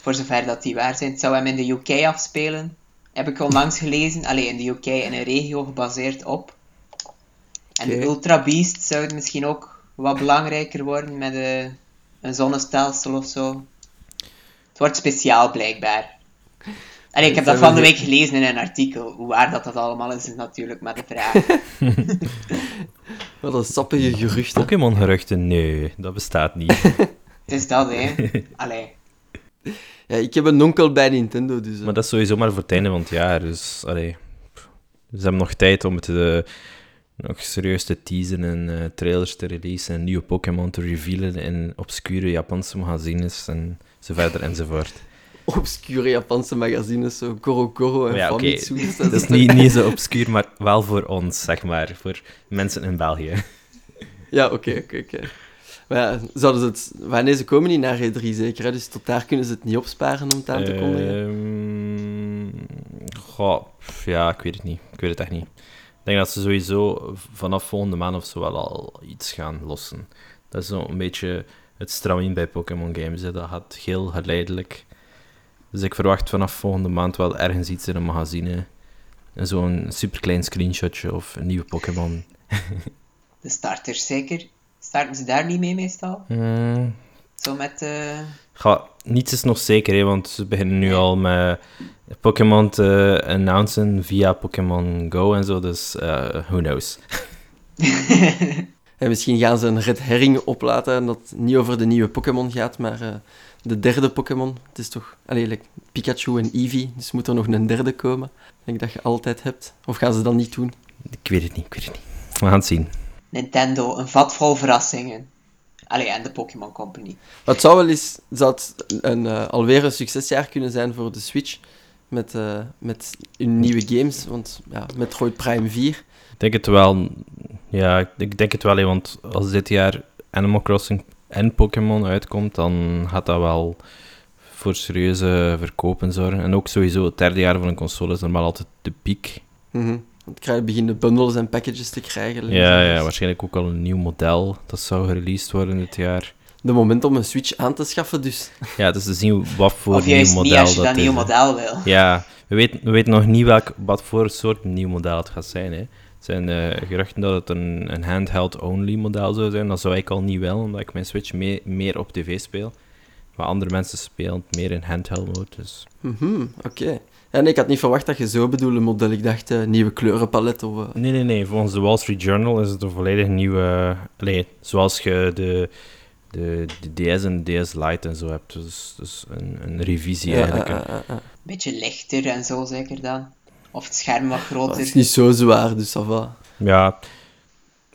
Voor zover dat die waar zijn. Het zou hem in de UK afspelen. Heb ik onlangs gelezen. Alleen in de UK in een regio gebaseerd op. En de. Ultra Beast zou het misschien ook wat belangrijker worden met eh, een zonnestelsel of zo. Het wordt speciaal blijkbaar. Ik heb dat van de week gelezen in een artikel. Hoe waar dat, dat allemaal is, is natuurlijk maar de vraag. Wat een sappige geruchten. Pokémon-geruchten? Nee, dat bestaat niet. Het is dat, hè. Allee. Ja, ik heb een onkel bij Nintendo, dus... eh, Maar dat is sowieso maar voor het einde van het jaar. Dus, allee. Ze hebben nog tijd om het eh, nog serieus te teasen en eh, trailers te releasen en nieuwe Pokémon te revealen in obscure Japanse magazines en zo verder enzovoort. Obscure Japanse magazines, zo Goro en Ja. Famitsu. dus Dat is niet, niet zo obscuur, maar wel voor ons, zeg maar. Voor mensen in België. Ja, oké, oké, oké. Maar ja, zouden ze het... Wanneer ze komen niet naar E3 zeker, hè? dus tot daar kunnen ze het niet opsparen om het aan te kondigen. Ehm, goh, ja, ik weet het niet. Ik weet het echt niet. denk dat ze sowieso vanaf volgende maand of zo wel al iets gaan lossen. Dat is zo een beetje het stramien bij Pokémon games. Hè. Dat gaat heel geleidelijk. Dus ik verwacht vanaf volgende maand wel ergens iets in een magazine. En Zo'n superklein screenshotje of een nieuwe Pokémon. De starters zeker. Starten ze daar niet mee meestal? Hmm, Zo met... eh Ga, niets is nog zeker, hè, want ze beginnen nu al met Pokémon te announcen via Pokémon Go en zo, dus eh, who knows. En misschien gaan ze een red herring oplaten en dat niet over de nieuwe Pokémon gaat, maar eh, de derde Pokémon. Het is toch... Allee, like Pikachu en Eevee, dus moet er nog een derde komen. Ik denk dat je altijd hebt. Of gaan ze dat niet doen? Ik weet het niet, ik weet het niet. We gaan het zien. Nintendo, een vat vol verrassingen. Allee, en de Pokémon Company. Het zou wel eens... Zou het een, eh, alweer een succesjaar kunnen zijn voor de Switch. Met, eh, met hun nieuwe games. Want ja, Metroid Prime 4... Ik denk het wel, ja, ik denk het wel, hè, want als dit jaar Animal Crossing en Pokémon uitkomt, dan gaat dat wel voor serieuze verkopen zorgen. En ook sowieso het derde jaar van een console is normaal altijd de piek. Want krijg je beginnen bundles en packages te krijgen. Ja, ja, waarschijnlijk ook al een nieuw model dat zou gereleased worden dit jaar. De moment om een Switch aan te schaffen, dus. Ja, dus te zien wat voor of nieuw juist model niet als je dat nieuw model wil. Ja, we weten, we weten nog niet welk, wat voor soort nieuw model het gaat zijn. Hè. Er zijn eh, geruchten dat het een, een handheld-only model zou zijn. Dat zou ik al niet wel, omdat ik mijn Switch mee- meer op tv speel. Maar andere mensen spelen het meer in handheld mode. Dus. Mhm, oké. Nee, ik had niet verwacht dat je zo bedoelde model. Ik dacht eh, nieuwe kleurenpalet of... eh, Nee, nee, nee. Volgens de Wall Street Journal is het een volledig nieuwe... Allee, zoals je de, de, de DS en de DS Lite en zo hebt. Dus, dus een, een revisie ja, eigenlijk. eh. Beetje lichter en zo zeker dan. Of het scherm wat groter. Het is niet zo zwaar, dus ça va. Ja,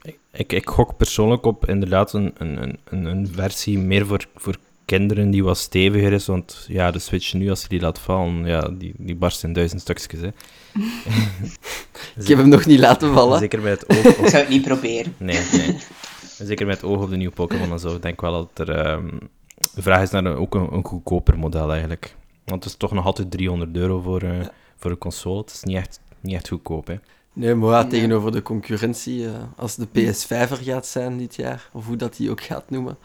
ik, ik, ik gok persoonlijk op inderdaad een, een, een- een, een versie meer voor, voor kinderen die wat steviger is. Want ja, de Switch nu, als je die laat vallen, ja, die, die barst in duizend stukjes. Hè. Ik heb hem nog niet laten vallen. Zeker bij het oog op... Ik zou het niet proberen. Nee, nee. Zeker met het oog op de nieuwe Pokémon en zo. Ik denk wel dat er... ehm, de vraag is naar een, ook een, een goedkoper model eigenlijk. Want het is toch nog altijd 300 euro voor, eh, voor een console. Het is niet echt, niet echt goedkoop, hè. Nee, maar ja, tegenover de concurrentie, eh, als de PS5 er gaat zijn dit jaar, of hoe dat die ook gaat noemen,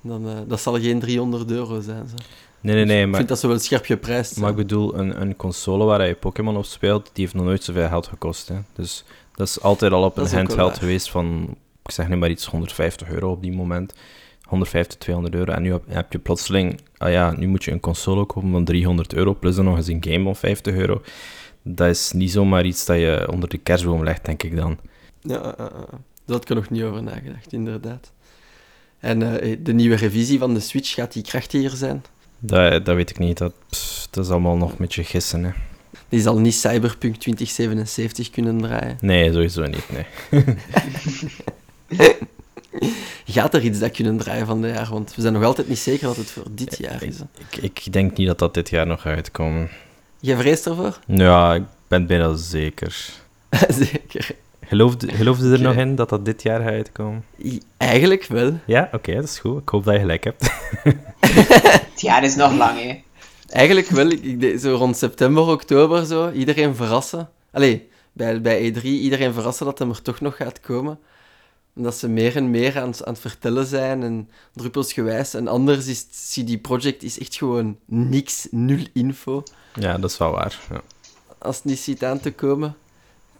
dan eh, dat zal geen 300 euro zijn. Zo. Nee, nee, nee. ik Maar, vind dat zo wel scherp geprijsd. maar ik bedoel, een, een console waar je Pokémon op speelt, die heeft nog nooit zoveel geld gekost, hè. Dus dat is altijd al op Dat een handheld geweest van... Ik zeg nu maar iets, 150 euro op die moment. 150, 200 euro. En nu heb, heb je plotseling... Ah ja, nu moet je een console kopen van 300 euro, plus dan nog eens een game van 50 euro. Dat is niet zomaar iets dat je onder de kerstboom legt, denk ik dan. Ja, eh, eh, eh. daar had ik er nog niet over nagedacht, inderdaad. En de nieuwe revisie van de Switch, gaat die krachtiger zijn? Dat, dat weet ik niet. Dat, pff, dat is allemaal nog een beetje gissen, hè. Die zal niet Cyberpunk 2077 kunnen draaien. Nee, sowieso niet, nee. Gaat er iets dat kunnen draaien van dit jaar? Want we zijn nog altijd niet zeker dat het voor dit jaar is. Ik, ik denk niet dat dat dit jaar nog uitkomen. Jij vreest ervoor? Ja, ik ben bijna zeker. Zeker. Geloofde, geloofde er nog in dat dat dit jaar gaat uitkomen? I- Eigenlijk wel. Ja, oké, dat is goed. Ik hoop dat je gelijk hebt. Het jaar is nog lang, hè. Eigenlijk wel. Ik, ik deed zo rond september, oktober zo. Iedereen verrassen. Allee, bij, bij E3 iedereen verrassen dat hem er toch nog gaat komen. Omdat ze meer en meer aan, het- aan het vertellen zijn en druppelsgewijs. En anders is het CD Projekt is echt gewoon niks, nul info. Ja, dat is wel waar. Ja. Als het niet ziet aan te komen.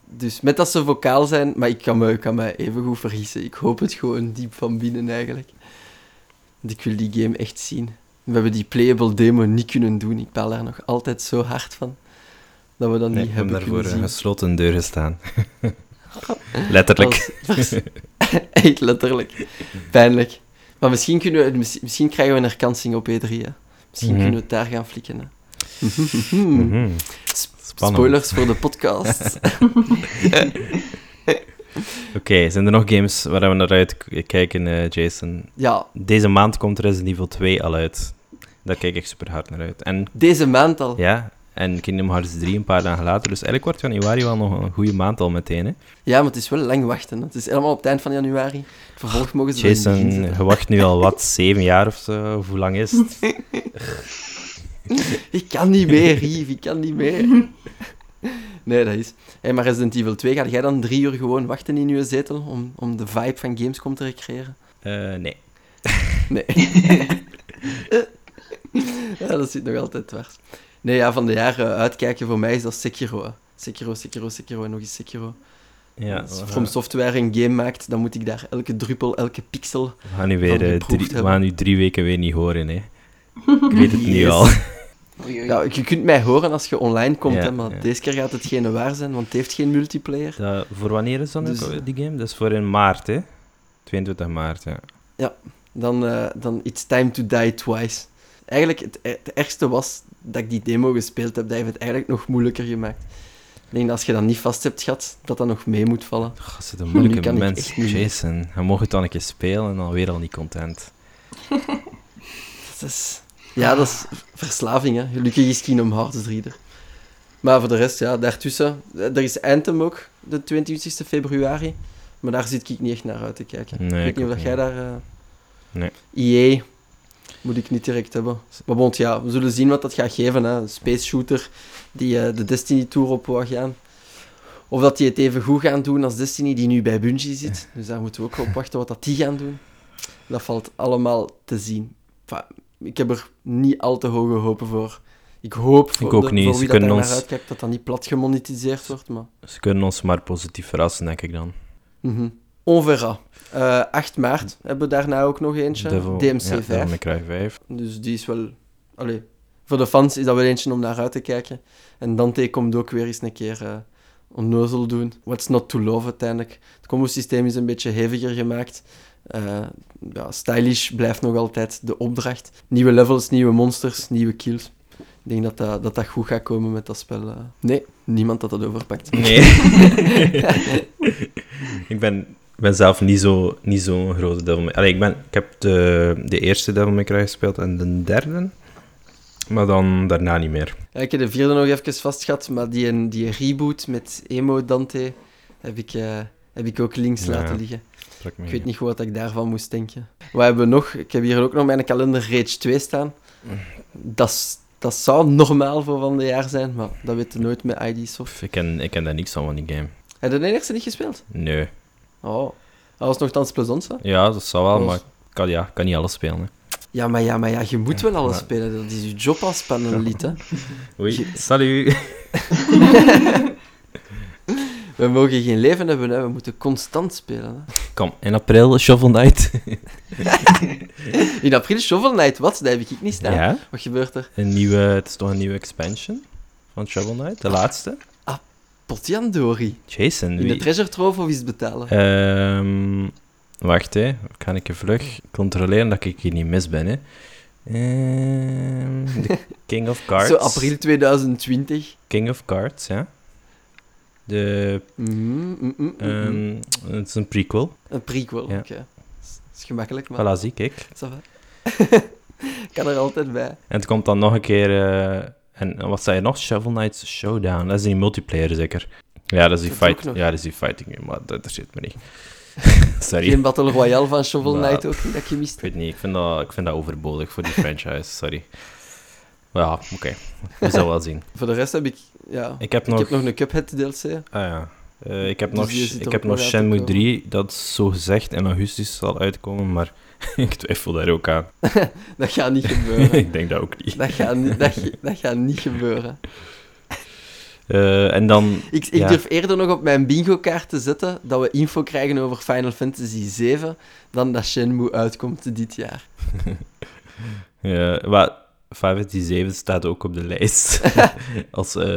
Dus met dat ze vocaal zijn, maar ik kan me, ik kan me even goed vergissen. Ik hoop het gewoon diep van binnen eigenlijk. Want ik wil die game echt zien. We hebben die playable demo niet kunnen doen. Ik baal daar nog altijd zo hard van. Dat we dat Nee, niet hebben daar voor kunnen een zien. gesloten deur gestaan. Letterlijk. Echt letterlijk. Pijnlijk. Maar misschien, kunnen we, misschien, krijgen we een herkansing op E3. Hè. Misschien Mhm. kunnen we het daar gaan flikken. Hè. Mhm. Spannend. Spoilers voor de podcast. Oké, zijn er nog games waar we naar uit k- kijken, eh, Jason? ja, Deze maand komt Resident Evil 2 al uit. Daar kijk ik super hard naar uit. En deze maand al. ja, en Kingdom Hearts 3 een paar dagen later. Dus eigenlijk wordt januari wel nog een goede maand al meteen. Hè? Ja, maar het is wel lang wachten. hè. Het is helemaal op het eind van januari. Het vervolg mogen ze Jason, je wacht nu al wat, zeven jaar of zo? Of hoe lang is het? Ik kan niet meer, Yves. Ik kan niet meer. Nee, dat is. Hey, maar Resident Evil 2, ga jij dan drie uur gewoon wachten in je zetel om, om de vibe van Gamescom te recreëren? Eh, nee. Nee. ja, dat zit nog altijd dwars. Nee, ja, van de jaren uitkijken voor mij is dat Sekiro. Sekiro, Sekiro, Sekiro en nog eens Sekiro. Ja, Als From gaan, Software een game maakt, dan moet ik daar elke druppel, elke pixel... we gaan nu weer van eh, drie, we hebben. gaan nu drie weken weer niet horen, hè. Ik weet het nu Yes. al. Oei, oei. Ja, je kunt mij horen als je online komt, Ja, hè, maar ja. deze keer gaat het geen waar zijn, want het heeft geen multiplayer. Dat- voor wanneer is dat nu, Dus, die game? Dat is voor in maart, hè? 22 maart, ja. Dan, eh, dan It's Time to Die Twice. Eigenlijk, het, het ergste was dat ik die demo gespeeld heb. Dat heeft het eigenlijk nog moeilijker gemaakt. Ik denk dat als je dat niet vast hebt gehad, dat dat nog mee moet vallen. Het is een moeilijke mens. Jason. Hij mocht het dan een keer spelen en dan weer al niet content. Dat is, ja, dat is verslaving, hè. Gelukkig is Kingdom Hearts 3 er. Maar voor de rest, ja, daartussen... eh, Er is Anthem ook, de 22 februari. Maar daar zit ik niet echt naar uit te kijken. Nee, ik weet niet of dat jij daar... eh Nee. EA moet ik niet direct hebben. Maar bond, ja, we zullen zien wat dat gaat geven. Hè. Een space shooter die eh, de Destiny Tour op wou gaan. Of dat die het even goed gaan doen als Destiny, die nu bij Bungie zit. Dus daar moeten we ook op wachten wat dat die gaan doen. Dat valt allemaal te zien. Enfin, ik heb er niet al te hoge hopen voor. Ik hoop voor, Ik ook de- niet. voor Ze wie dat naar ons- uitkijkt, dat dat niet plat gemonetiseerd wordt. Maar... Ze kunnen ons maar positief verrassen, denk ik dan. Mhm. On verra. Eh, 8 maart hebben we daarna ook nog eentje. Devil- DMC ja, 5. Devil May Cry 5. Dus die is wel... Allee, voor de fans is dat wel eentje om naar uit te kijken. En Dante komt ook weer eens een keer eh onnozel doen. What's not to love uiteindelijk. Het combo-systeem is een beetje heviger gemaakt. Eh, ja, stylish blijft nog altijd de opdracht. Nieuwe levels, nieuwe monsters, nieuwe kills. Ik denk dat dat, dat, dat goed gaat komen met dat spel. Nee, niemand dat dat overpakt. Nee. ik ben, ben zelf niet zo'n niet zo grote Devil May Allee, ik, ben, ik heb de, de eerste Devil May Cry gespeeld en de derde. Maar dan daarna niet meer. Ja, ik heb de vierde nog even vastgehad, maar die, die reboot met Emo Dante heb ik, eh, heb ik ook links Ja. laten liggen. Ik weet niet goed wat ik daarvan moest denken. Wat hebben we nog? Ik heb hier ook nog mijn kalender Rage 2 staan. Dat, dat zou normaal voor van de jaar zijn, maar dat weet je nooit met ID Soft. Ik ken, ik ken daar niks van van die game. Heb je de eerste niet gespeeld? Nee. Oh, dat was nogthans plezant, hè? Ja, dat zou wel, Was- maar ik kan, ja, kan niet alles spelen. Hè. Ja, maar ja, maar ja, je moet wel alles spelen. Dat is je job als panelid, hè. Oei, salut. We mogen geen leven hebben, hè. We moeten constant spelen, hè. Kom, in april Shovel Knight. In april Shovel Knight, wat? Dat heb ik niet staan. ja, Wat gebeurt er? een nieuwe, het is toch een nieuwe expansion van Shovel Knight, de laatste. Potjandori. Jason, In de wie... treasure trove of het betalen? Ehm, wacht, hè. Kan ik even vlug controleren dat ik hier niet mis ben, hè. Ehm, de King of Cards. Zo april 2020. King of Cards, ja. De, Mhm, mm, mm, mm. ehm, het is een prequel. Een prequel, ja. oké. Dat is gemakkelijk, maar... Voilà, zie. Ik kan er altijd bij. En het komt dan nog een keer... eh, en wat zei je nog? Shovel Knight Showdown. Dat is die multiplayer zeker. Ja, dat is die, Dat fight, ja, dat is die fighting game, maar dat zit me niet. Sorry. Geen Battle Royale van Shovel Nou, Knight ook niet dat je mist. Ik weet niet, ik vind dat, ik vind dat overbodig voor die franchise, sorry. Maar ja, oké. We zullen wel zien. Voor de rest heb ik... Ja, Ik heb ik nog... heb nog een Cuphead DLC. Ah ja. Eh, ik heb Dus nog, ik heb nog Shenmue komen. 3, dat zo gezegd in augustus zal uitkomen, maar ik twijfel daar ook aan. Dat gaat niet gebeuren. ik denk dat ook niet. dat, gaat niet, dat, dat gaat niet gebeuren. Eh, en dan... Ik, ik Ja. durf eerder nog op mijn bingo-kaart te zetten dat we info krijgen over Final Fantasy 7 dan dat Shenmue uitkomt dit jaar. Ja, maar Final Fantasy 7 staat ook op de lijst. als, eh,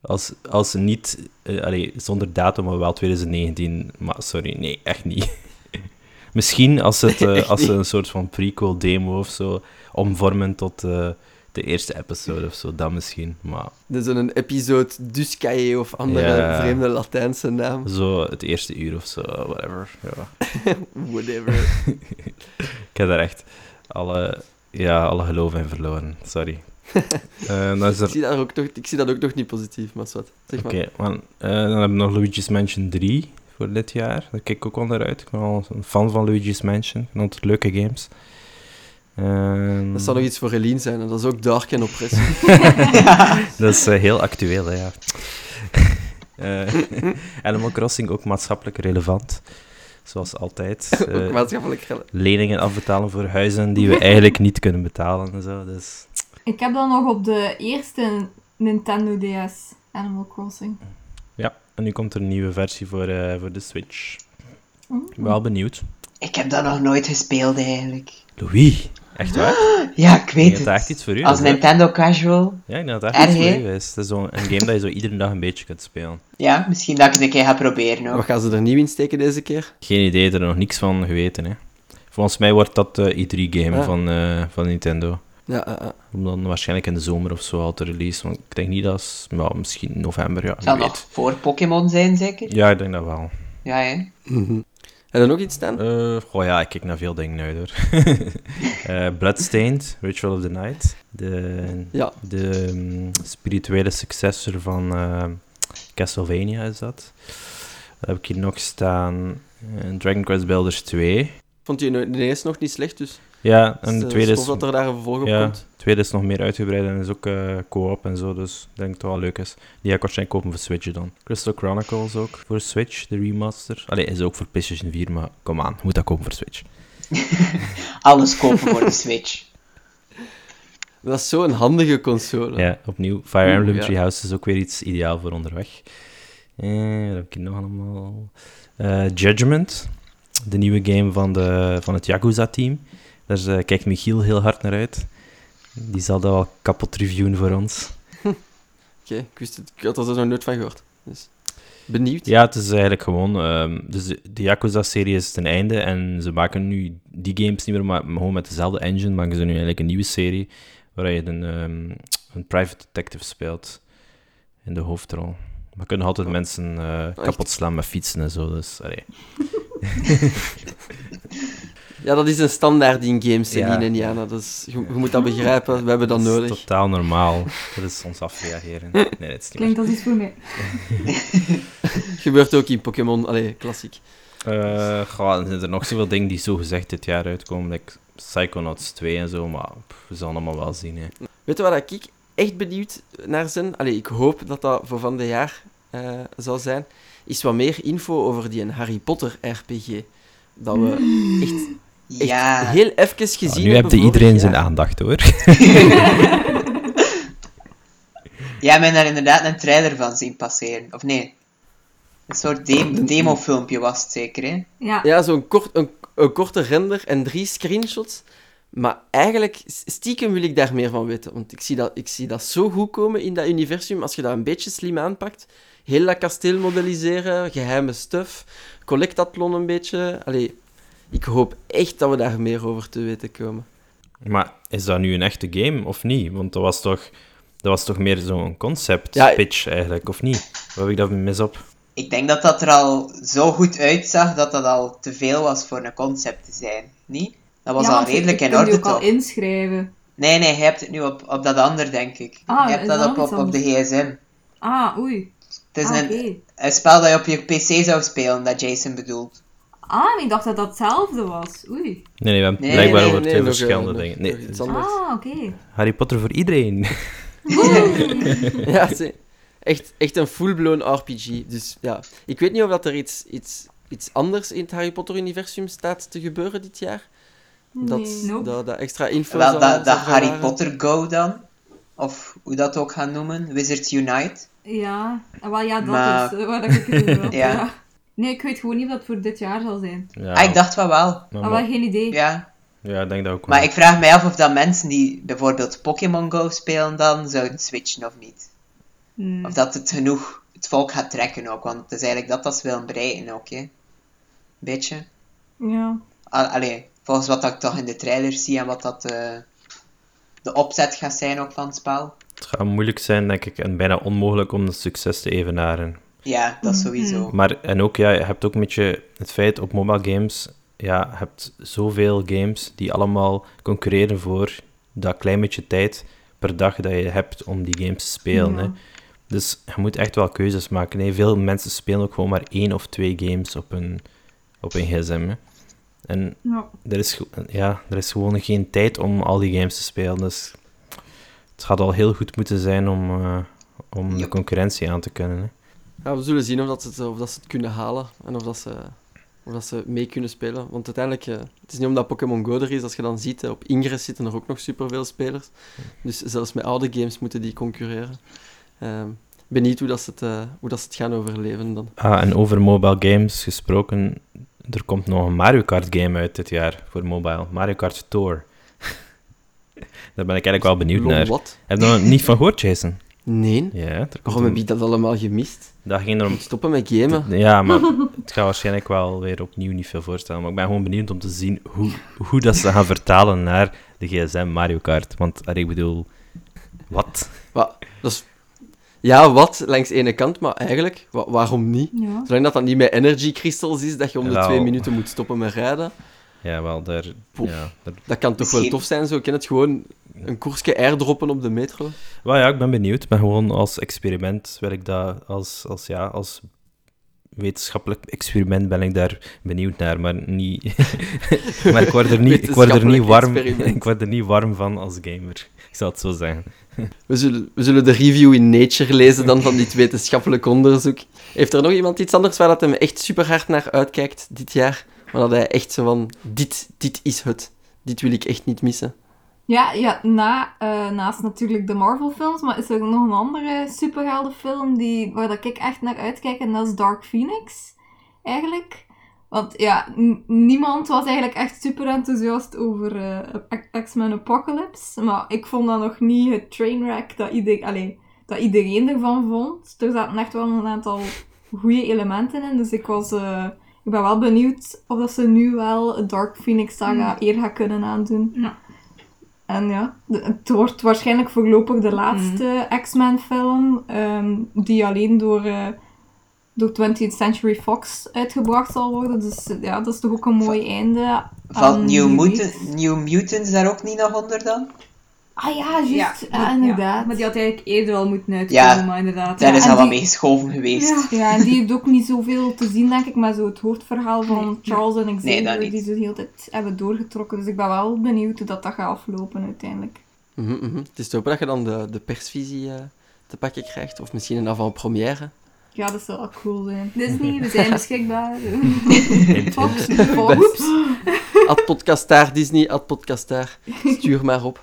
als, als niet... eh, zonder datum, maar wel 2019. Maar sorry, nee, echt niet. Misschien als, het, eh, als ze een soort van prequel-demo of zo omvormen tot eh, de eerste episode of zo, dan misschien. Maar Dus een episode Duskaye of andere Ja. vreemde Latijnse naam. zo het eerste uur of zo, whatever. Ja. Whatever. Ik heb daar echt alle, ja, alle geloof in verloren. Sorry. Eh, is ik, er zie dat ook nog, ik zie dat ook nog niet positief, maar wat. Zeg maar. Oké. Eh, dan hebben we nog Luigi's Mansion 3 voor dit jaar. Daar kijk ik ook wel naar uit. Ik ben wel een fan van Luigi's Mansion. Ik vind het leuke games. Ehm, Dat zou nog iets voor Eline zijn, en dat is ook dark en oppressief. dat is eh, heel actueel, hè, ja. Eh, Animal Crossing ook maatschappelijk relevant. Zoals altijd. Ook Eh, maatschappelijk gel- leningen afbetalen voor huizen die we eigenlijk niet kunnen betalen en zo. Dus Ik heb dan nog op de eerste Nintendo DS Animal Crossing. ja, en nu komt er een nieuwe versie voor, eh, voor de Switch. Mm. Ik ben wel benieuwd. Ik heb dat nog nooit gespeeld eigenlijk. Louis, echt waar? Ja, ik Ik weet dat het. dat echt iets voor u Als? Nintendo casual. Ja, ik denk dat dat echt Erg, iets voor u is. Het is zo'n een game dat je zo iedere dag een beetje kunt spelen. Ja, misschien dat ik het een keer ga proberen ook. Wat gaan ze er nieuw in steken deze keer? Geen idee, er nog niks van geweten. Hè. Volgens mij wordt dat de E3-game Ah. van, eh, van Nintendo. Ja. Om dan waarschijnlijk in de zomer of zo al te release. Want ik denk niet dat is, ja, misschien november, ja, zal weet. voor Pokémon zijn, zeker? Ja, ik denk dat wel. Ja, hè? Mhm. Heb je nog iets staan? Eh goh ja, ik kijk naar veel dingen uit hoor. Eh, Bloodstained, Ritual of the Night. De, Ja. de mm, spirituele successor van eh, Castlevania is dat. Wat heb ik hier nog staan? Dragon Quest Builders 2. Vond je de eerste nog niet slecht, dus Ja, en de is, tweede eh, is, dat er daar een vervolg op ja, komt. de tweede is nog meer uitgebreid en is ook eh, co-op en zo, dus ik denk dat het wel leuk is. Die ga ik waarschijnlijk kopen voor Switch dan. Crystal Chronicles ook voor Switch, de remaster. Allee, is ook voor PlayStation 4, maar kom aan, moet dat kopen voor Switch. Alles kopen voor de Switch. Dat is zo'n handige console. Ja, opnieuw. Fire Emblem ja. Three Houses is ook weer iets ideaal voor onderweg. Eh, wat heb ik hier nog allemaal? Eh, Judgment, de nieuwe game van, de, van het Yakuza-team. Daar eh, kijkt Michiel heel hard naar uit. Die zal dat wel kapot reviewen voor ons. Oké, ik wist het, ik had er nog nooit van gehoord. Dus, benieuwd. Ja, het is eigenlijk gewoon... ehm, dus de, Yakuza-serie is ten einde en ze maken nu die games niet meer, maar gewoon met dezelfde engine maken ze nu eigenlijk een nieuwe serie waar je een, ehm, een private detective speelt in de hoofdrol. Maar kunnen altijd Oh. mensen eh, Echt? kapot slaan met fietsen en zo, dus... allee. Ja, dat is een standaard in games, Ja. Celine en Jana. Dus je, je moet dat begrijpen, we hebben dat is nodig. totaal normaal. Dat is ons afreageren. Nee, dat is niet. Klinkt als iets voor mij. Gebeurt ook in Pokémon, allee, klassiek. Eh, goh, er zijn er nog zoveel dingen die zo gezegd dit jaar uitkomen, like Psychonauts 2 en zo, maar pff, we zullen allemaal wel zien, hè. Weet je wat ik echt benieuwd naar ben? Allee, ik hoop dat dat voor van dit jaar eh, zal zijn. Is wat meer info over die Harry Potter RPG. Dat we echt Ja. heel even gezien Nou, nu hebben heb je iedereen zijn aandacht, hoor. Jij hebt daar inderdaad een trailer van zien passeren. Of nee? Een soort dem- demofilmpje was het zeker, hè? Ja, Ja, zo'n kort, een, een korte render en drie screenshots. Maar eigenlijk, stiekem wil ik daar meer van weten. Want ik zie, dat, ik zie dat zo goed komen in dat universum, als je dat een beetje slim aanpakt. Heel dat kasteel modelliseren, geheime stuff, collectathlon een beetje. Allee, ik hoop echt dat we daar meer over te weten komen. Maar is dat nu een echte game of niet? Want dat was toch, dat was toch meer zo'n concept Ja, pitch eigenlijk, of niet? Waar heb ik dat mis op? Ik denk dat dat er al zo goed uitzag dat dat al te veel was voor een concept te zijn. Niet? Dat was ja, al je- redelijk je in kunt je orde ook al toch? inschrijven. Nee, nee, je hebt het nu op, op dat ander, denk ik. Ah, je hebt dat dat op, op, op de gsm. Ah, oei. Het is ah, een spel dat je op je pc zou spelen, dat Jason bedoelt. Ah, ik dacht dat dat hetzelfde was. Oei. Nee, nee, we hebben Nee, blijkbaar nee, over twee verschillende nog- dingen. Nee, nog iets anders. Ah, oké. Harry Potter voor iedereen. Ja, zie. Echt, echt een full-blown RPG. Dus ja, ik weet niet of dat er iets, iets, iets anders in het Harry Potter-universum staat te gebeuren dit jaar. Dat, Nee. Nope. dat, dat extra info Wel, dat, Harry. Potter Go dan. Of hoe dat ook gaan noemen. Wizards Unite. Ja, ah, wel ja, dat Maar- is eh, waar ik het over had. Ja. ja. Nee, ik weet gewoon niet of dat voor dit jaar zal zijn. Ja, Ah, ik dacht van wel. maar- Ah, wel geen idee. Ja. ja, ik denk dat ook wel. Maar ik vraag mij af of dat mensen die bijvoorbeeld Pokémon Go spelen dan zouden switchen of niet. Hmm. Of dat het genoeg het volk gaat trekken ook. Want het is eigenlijk dat dat ze willen bereiken ook, hè. Beetje. Ja. Al- Allee, volgens wat ik toch in de trailer zie en wat dat eh, de opzet gaat zijn ook van het spel. Het gaat moeilijk zijn, denk ik, en bijna onmogelijk om het succes te evenaren. Ja, dat sowieso. Maar, en ook, ja, je hebt ook een beetje het feit op mobile games, ja, je hebt zoveel games die allemaal concurreren voor dat klein beetje tijd per dag dat je hebt om die games te spelen. Ja. Hè. Dus je moet echt wel keuzes maken. Hè. Veel mensen spelen ook gewoon maar één of twee games op hun, op hun gsm. Hè. En Ja. er is, ge- ja, er is gewoon geen tijd om al die games te spelen. Dus het gaat al heel goed moeten zijn om, eh, om de concurrentie aan te kunnen. Hè. Ja, we zullen zien of, dat ze het, of dat ze het kunnen halen en of dat ze, of dat ze mee kunnen spelen. Want uiteindelijk, eh, het is niet omdat Pokémon Go er is, als je dan ziet, eh, op Ingress zitten er ook nog superveel spelers. Dus zelfs met oude games moeten die concurreren. Ehm benieuwd hoe, dat ze het, eh, hoe dat ze het gaan overleven dan. Ah, en over mobile games gesproken, er komt nog een Mario Kart game uit dit jaar voor mobile. Mario Kart Tour. Daar ben ik eigenlijk wel benieuwd naar. Wat? Heb je er nog niet van gehoord, Jason? Nee. Ja, er Waarom heb ik dat allemaal gemist? Dat ging erom... Stoppen met gamen. Ja, maar het gaat waarschijnlijk wel weer opnieuw niet veel voorstellen. Maar ik ben gewoon benieuwd om te zien hoe, hoe dat ze gaan vertalen naar de GSM Mario Kart. Want, allee, ik bedoel... Wat? Wa- dat is... Ja, wat, langs de ene kant, maar eigenlijk, wa- waarom niet? Ja. Zolang dat dan niet met energy crystals is, dat je om de twee minuten moet stoppen met rijden, Ja, wel, daar... Poef. Ja, daar dat kan toch wel tof zijn. Zo, ik ken het gewoon een koersje airdroppen op de metro. Wel ja, ik ben benieuwd. Ik ben gewoon als experiment, wil ik dat als, als, ja, als wetenschappelijk experiment ben ik daar benieuwd naar, maar niet... maar ik word er niet, ik word er niet Wetenschappelijk warm, experiment. ik word er niet warm van als gamer. Ik zal het zo zeggen. We zullen, we zullen de review in Nature lezen dan van dit wetenschappelijk onderzoek. Heeft er nog iemand iets anders waar dat hem echt super hard naar uitkijkt dit jaar? Maar dat hij echt zo van, dit, dit is het. Dit wil ik echt niet missen. Ja, ja na, eh, naast natuurlijk de Marvel-films, maar is er nog een andere superheldenfilm die, waar dat ik echt naar uitkijk, en dat is Dark Phoenix, eigenlijk. Want ja, niemand was eigenlijk echt super enthousiast over eh, X-Men Apocalypse, maar ik vond dat nog niet het trainwreck dat, dat iedereen ervan vond. Er zaten echt wel een aantal goede elementen in, dus ik was... eh, ik ben wel benieuwd of dat ze nu wel Dark Phoenix saga eer gaan kunnen aandoen. Ja. En ja, het wordt waarschijnlijk voorlopig de laatste X-Men film ehm, die alleen door, eh, door 20th Century Fox uitgebracht zal worden. Dus eh, ja, dat is toch ook een mooi einde. Valt aan New, Mutant. New Mutants daar ook niet nog onder dan? Ah ja, juist. Ja, inderdaad. Maar die had eigenlijk eerder al moeten uitkomen, Ja, maar inderdaad. Daar Ja, is al wat die- mee geschoven geweest. Ja. Ja, en die heeft ook niet zoveel te zien, denk ik, maar zo het hoofdverhaal van Nee. Charles en Nee, Xavier, dat niet. die ze de hele tijd hebben doorgetrokken. Dus ik ben wel benieuwd hoe dat, dat gaat aflopen uiteindelijk. Mhm, mhm. Het is te hopen dat je dan de, de persvisie eh, te pakken krijgt. Of misschien een avant-première. Ja, dat zou wel cool zijn. Disney, we zijn beschikbaar. Fox. Fox. Ad podcastaar Disney, ad podcastaar. Stuur maar op.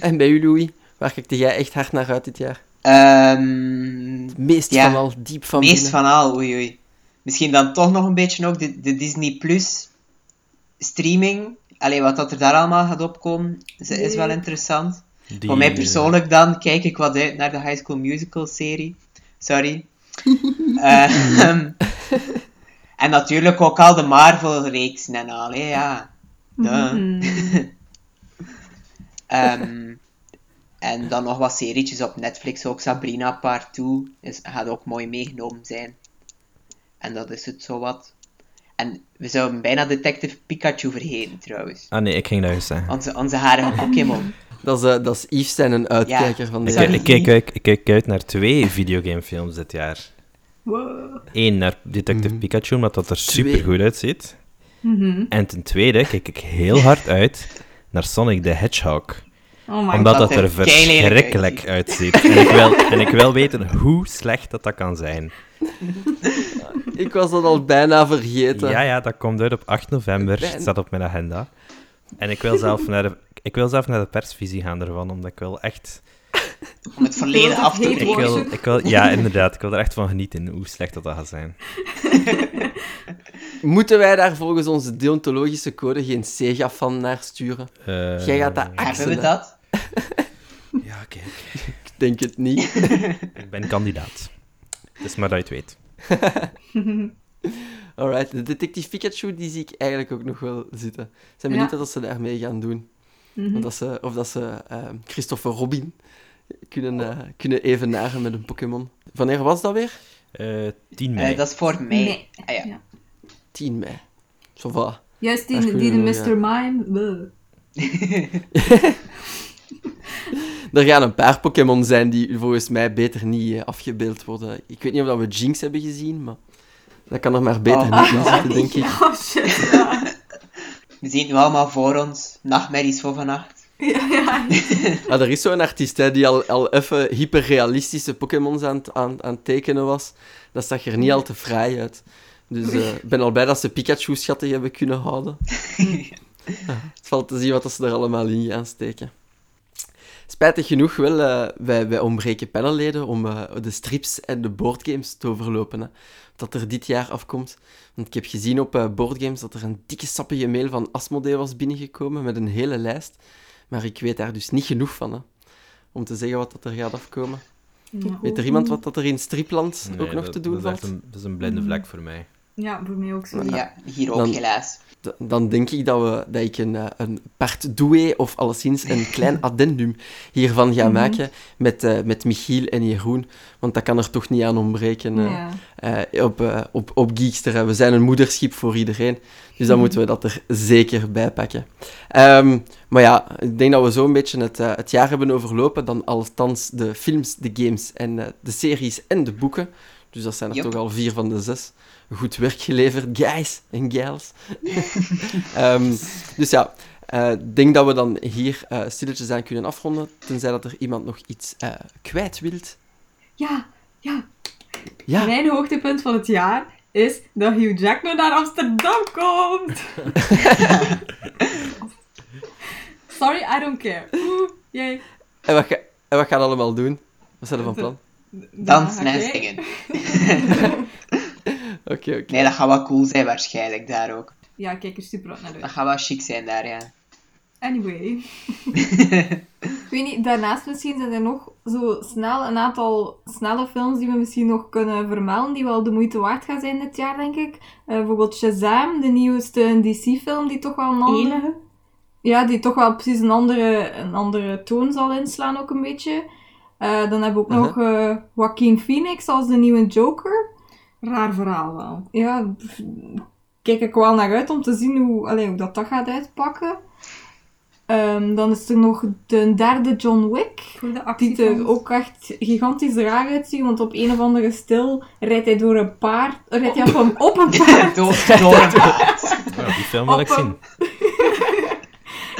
En bij u, Louis? Waar kijkte jij echt hard naar uit dit jaar? Ehm, Het meest Ja. van al, diep van meest binnen. van al, oei oei. Misschien dan toch nog een beetje ook de, de Disney Plus streaming. Allee, wat dat er daar allemaal gaat opkomen, is, is wel interessant. Die, Voor mij persoonlijk dan kijk ik wat uit naar de High School Musical serie. Sorry. Ehm, en natuurlijk ook al de Marvel-reeksen en al, hè, ja. Hmm. Ehm, en dan nog wat serietjes op Netflix, ook Sabrina Part 2 is, gaat ook mooi meegenomen zijn. En dat is het zowat. En we zouden bijna Detective Pikachu vergeten trouwens. Ah nee, ik ging dat eens zeggen. Onze, onze harige Pokémon. Dat is, eh, dat is Yves zijn een uitkijker van Ik, Sorry. ik, kijk uit, ik kijk uit naar twee videogamefilms dit jaar. Wow. Eén naar Detective Mhm. Pikachu, omdat dat er super goed uitziet. Mhm. En ten tweede kijk ik heel hard uit naar Sonic the Hedgehog. Oh my Omdat God. dat er er verschrikkelijk uitziet. En ik, wil, en ik wil weten hoe slecht dat, dat kan zijn. Ik was dat al bijna vergeten. Ja, ja, dat komt uit op 8 november. Ben- Het staat op mijn agenda. En ik wil zelf naar de, ik wil zelf naar de persvisie gaan ervan, omdat ik wil echt... Om het verleden Dat af te breken. Ik wil, Worship. ik wil, ja, inderdaad. Ik wil er echt van genieten, hoe slecht dat, dat gaat zijn. Moeten wij daar volgens onze deontologische code geen Sega-fan naar sturen? Eh, Jij gaat dat Hebben we dat? Ja, kijk. Ik denk het niet. Ik ben kandidaat. Het is maar dat je het weet. Alright, de Detective Pikachu die zie ik eigenlijk ook nog wel zitten. Ik ben Ja. benieuwd wat ze daarmee gaan doen. Mhm. Of dat ze, of dat ze ehm, Christopher Robin kunnen, eh, kunnen evenaren met een Pokémon. Wanneer was dat weer? Eh 10 mei. Eh, dat is voor mij. Nee. Ah, ja. Ja. 10 mei. Zo va. Juist die, de Mr. Mime. Er gaan een paar Pokémon zijn die volgens mij beter niet eh, afgebeeld worden. Ik weet niet of dat we Jinx hebben gezien, maar dat kan er maar beter Oh. niet in zitten, denk ik. Oh shit. ja. We zien het nu allemaal voor ons. Nachtmerries voor vannacht. Ja, ja. Ah, er is zo'n artiest hè, die al, al even hyperrealistische Pokémons aan, het- aan, aan het tekenen was. Dat zag er niet al te fraai uit. Dus eh, ik ben al blij dat ze Pikachu schattig hebben kunnen houden. Ja, het valt te zien wat ze er allemaal in gaan steken. Spijtig genoeg wel, eh, wij, wij ontbreken panelleden om eh, de strips en de boardgames te overlopen. Hè, dat er dit jaar afkomt. Want ik heb gezien op eh, boardgames dat er een dikke sappige mail van Asmodee was binnengekomen met een hele lijst. Maar ik weet daar dus niet genoeg van, hè, om te zeggen wat dat er gaat afkomen. Ja. Weet er iemand wat dat er in Stripland Nee, ook nog dat- te doen dat is echt valt? een, dat is een blinde vlek voor mij. Ja, voor mij ook zo. Ja, hier ook Dan- helaas. Dan denk ik dat, we, dat ik een, eh, een part doué of alleszins een klein addendum hiervan ga Mhm. maken met, eh, met Michiel en Jeroen. Want dat kan er toch niet aan ontbreken eh, Ja. eh, op, eh, op, op Geekster. We zijn een moederschip voor iedereen. Dus dan Mhm. moeten we dat er zeker bij pakken. Ehm, maar ja, ik denk dat we zo'n beetje het, het jaar hebben overlopen. Dan althans de films, de games en de series en de boeken. Dus dat zijn er Yep. toch al vier van de zes. Goed werk geleverd, guys en gals. Ehm, dus ja, eh, ik denk dat we dan hier eh stilletjes aan kunnen afronden. Tenzij dat er iemand nog iets eh, kwijt wilt. Ja, ja. Ja, Mijn hoogtepunt van het jaar is dat Hugh Jackman naar Amsterdam komt. Sorry, I don't care. Oeh, yay. en wat, ga, en wat gaan we allemaal doen? Wat zijn er van plan? Dansen en Oké. zingen. Oké, oké. Nee, dat gaat wel cool zijn waarschijnlijk daar ook. Ja, ik kijk er super hard naar Dat uit. gaat wel chic zijn daar, ja. Anyway. ik weet niet, daarnaast misschien zijn er nog zo snel een aantal snelle films die we misschien nog kunnen vermelden, die wel de moeite waard gaan zijn dit jaar, denk ik. Eh, bijvoorbeeld Shazam, de nieuwste DC-film, die toch wel een andere... Enige. Ja, die toch wel precies een andere, een andere toon zal inslaan, ook een beetje. Eh, dan hebben we ook Uh-huh. nog eh Joaquin Phoenix als de nieuwe Joker. Raar verhaal wel. Ja, kijk ik wel naar uit om te zien hoe, allee, hoe dat, dat gaat uitpakken. Ehm, dan is er nog de derde John Wick. De Die er ook echt gigantisch raar uitziet, want op een of andere stil rijdt hij door een paard. Rijdt hij op een, op een paard. Door, door een paard. Ja, die film wil ik zien.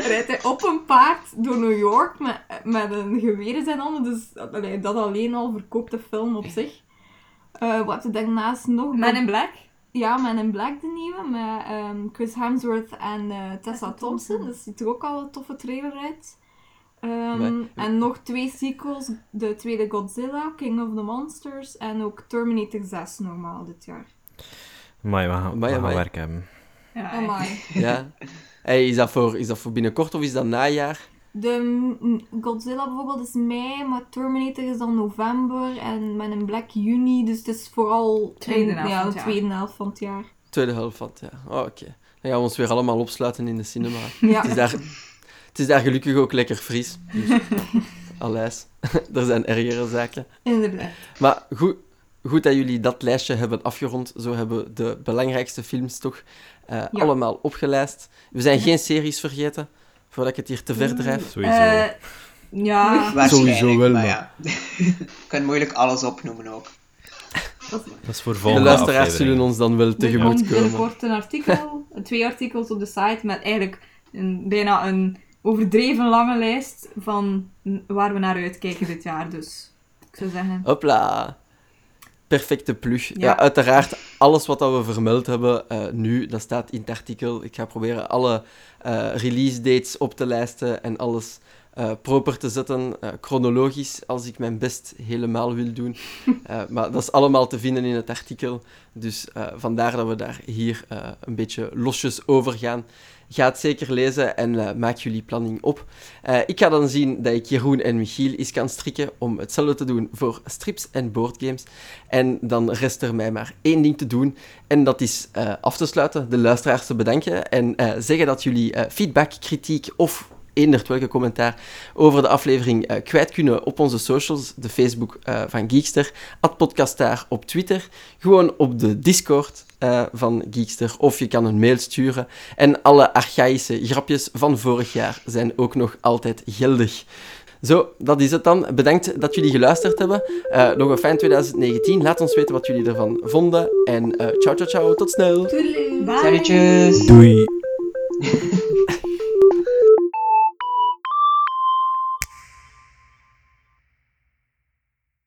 Rijdt hij op een paard door New York met, met een geweer in zijn handen. Dus allee, dat alleen al verkoopt de film op zich. Eh, wat er daarnaast nog? Men in Black. Ja, Man in Black, de nieuwe, met ehm, Chris Hemsworth en eh, Tessa Tessa Thompson. Thompson. Dat ziet er ook al een toffe trailer uit. Ehm, Nee. En nog twee sequels. De tweede Godzilla, King of the Monsters. En ook Terminator 6 normaal dit jaar. Maar we gaan, we gaan werk hebben. Oh. Ja. Hey, is, dat voor, is dat voor binnenkort of is dat najaar? De Godzilla bijvoorbeeld is mei, maar Terminator is dan november. En Man in Black juni. Dus het is vooral Tweede in- helft ja, van de het jaar. tweede helft van het jaar. Tweede helft van het jaar. Oh, oké. Dan gaan we ons weer allemaal opsluiten in de cinema. Ja. Het is daar, het is daar gelukkig ook lekker fris. Dus, er zijn ergere zaken. Inderdaad. Maar goed, goed dat jullie dat lijstje hebben afgerond. Zo hebben we de belangrijkste films toch eh, Ja. allemaal opgelijst. We zijn geen series vergeten, voordat ik het hier te ver drijf. Sowieso. Eh, ja. Waarschijnlijk, Sowieso wel, maar maar- ja. Je kunt moeilijk alles opnoemen ook. dat is voor De volgende luisteraars aflevering. zullen ons dan wel Er tegemoet komen. binnenkort een artikel, twee artikels op de site met eigenlijk een, bijna een overdreven lange lijst van waar we naar uitkijken dit jaar. Dus ik zou zeggen, Hopla. Perfecte plug. Ja. Ja. uiteraard, alles wat we vermeld hebben eh, nu, dat staat in het artikel. Ik ga proberen alle eh, release dates op te lijsten en alles eh, proper te zetten, chronologisch, als ik mijn best helemaal wil doen. Maar dat is allemaal te vinden in het artikel. Dus vandaar dat we daar hier een beetje losjes over gaan. Ga het zeker lezen en eh, maak jullie planning op. Eh, ik ga dan zien dat ik Jeroen en Michiel eens kan strikken om hetzelfde te doen voor strips en boardgames. En dan rest er mij maar één ding te doen. En dat is eh, af te sluiten, de luisteraars te bedanken en zeggen dat jullie feedback, kritiek of eender welke commentaar over de aflevering eh, kwijt kunnen op onze socials. De Facebook eh, van Geekster, @podcastaar op Twitter, gewoon op de Discord eh, van Geekster of je kan een mail sturen. En alle archaïsche grapjes van vorig jaar zijn ook nog altijd geldig. Zo, dat is het dan. Bedankt dat jullie geluisterd hebben. Eh, nog een fijn 2019. Laat ons weten wat jullie ervan vonden. En eh ciao, ciao, ciao. Tot snel. Salutjes! Doei.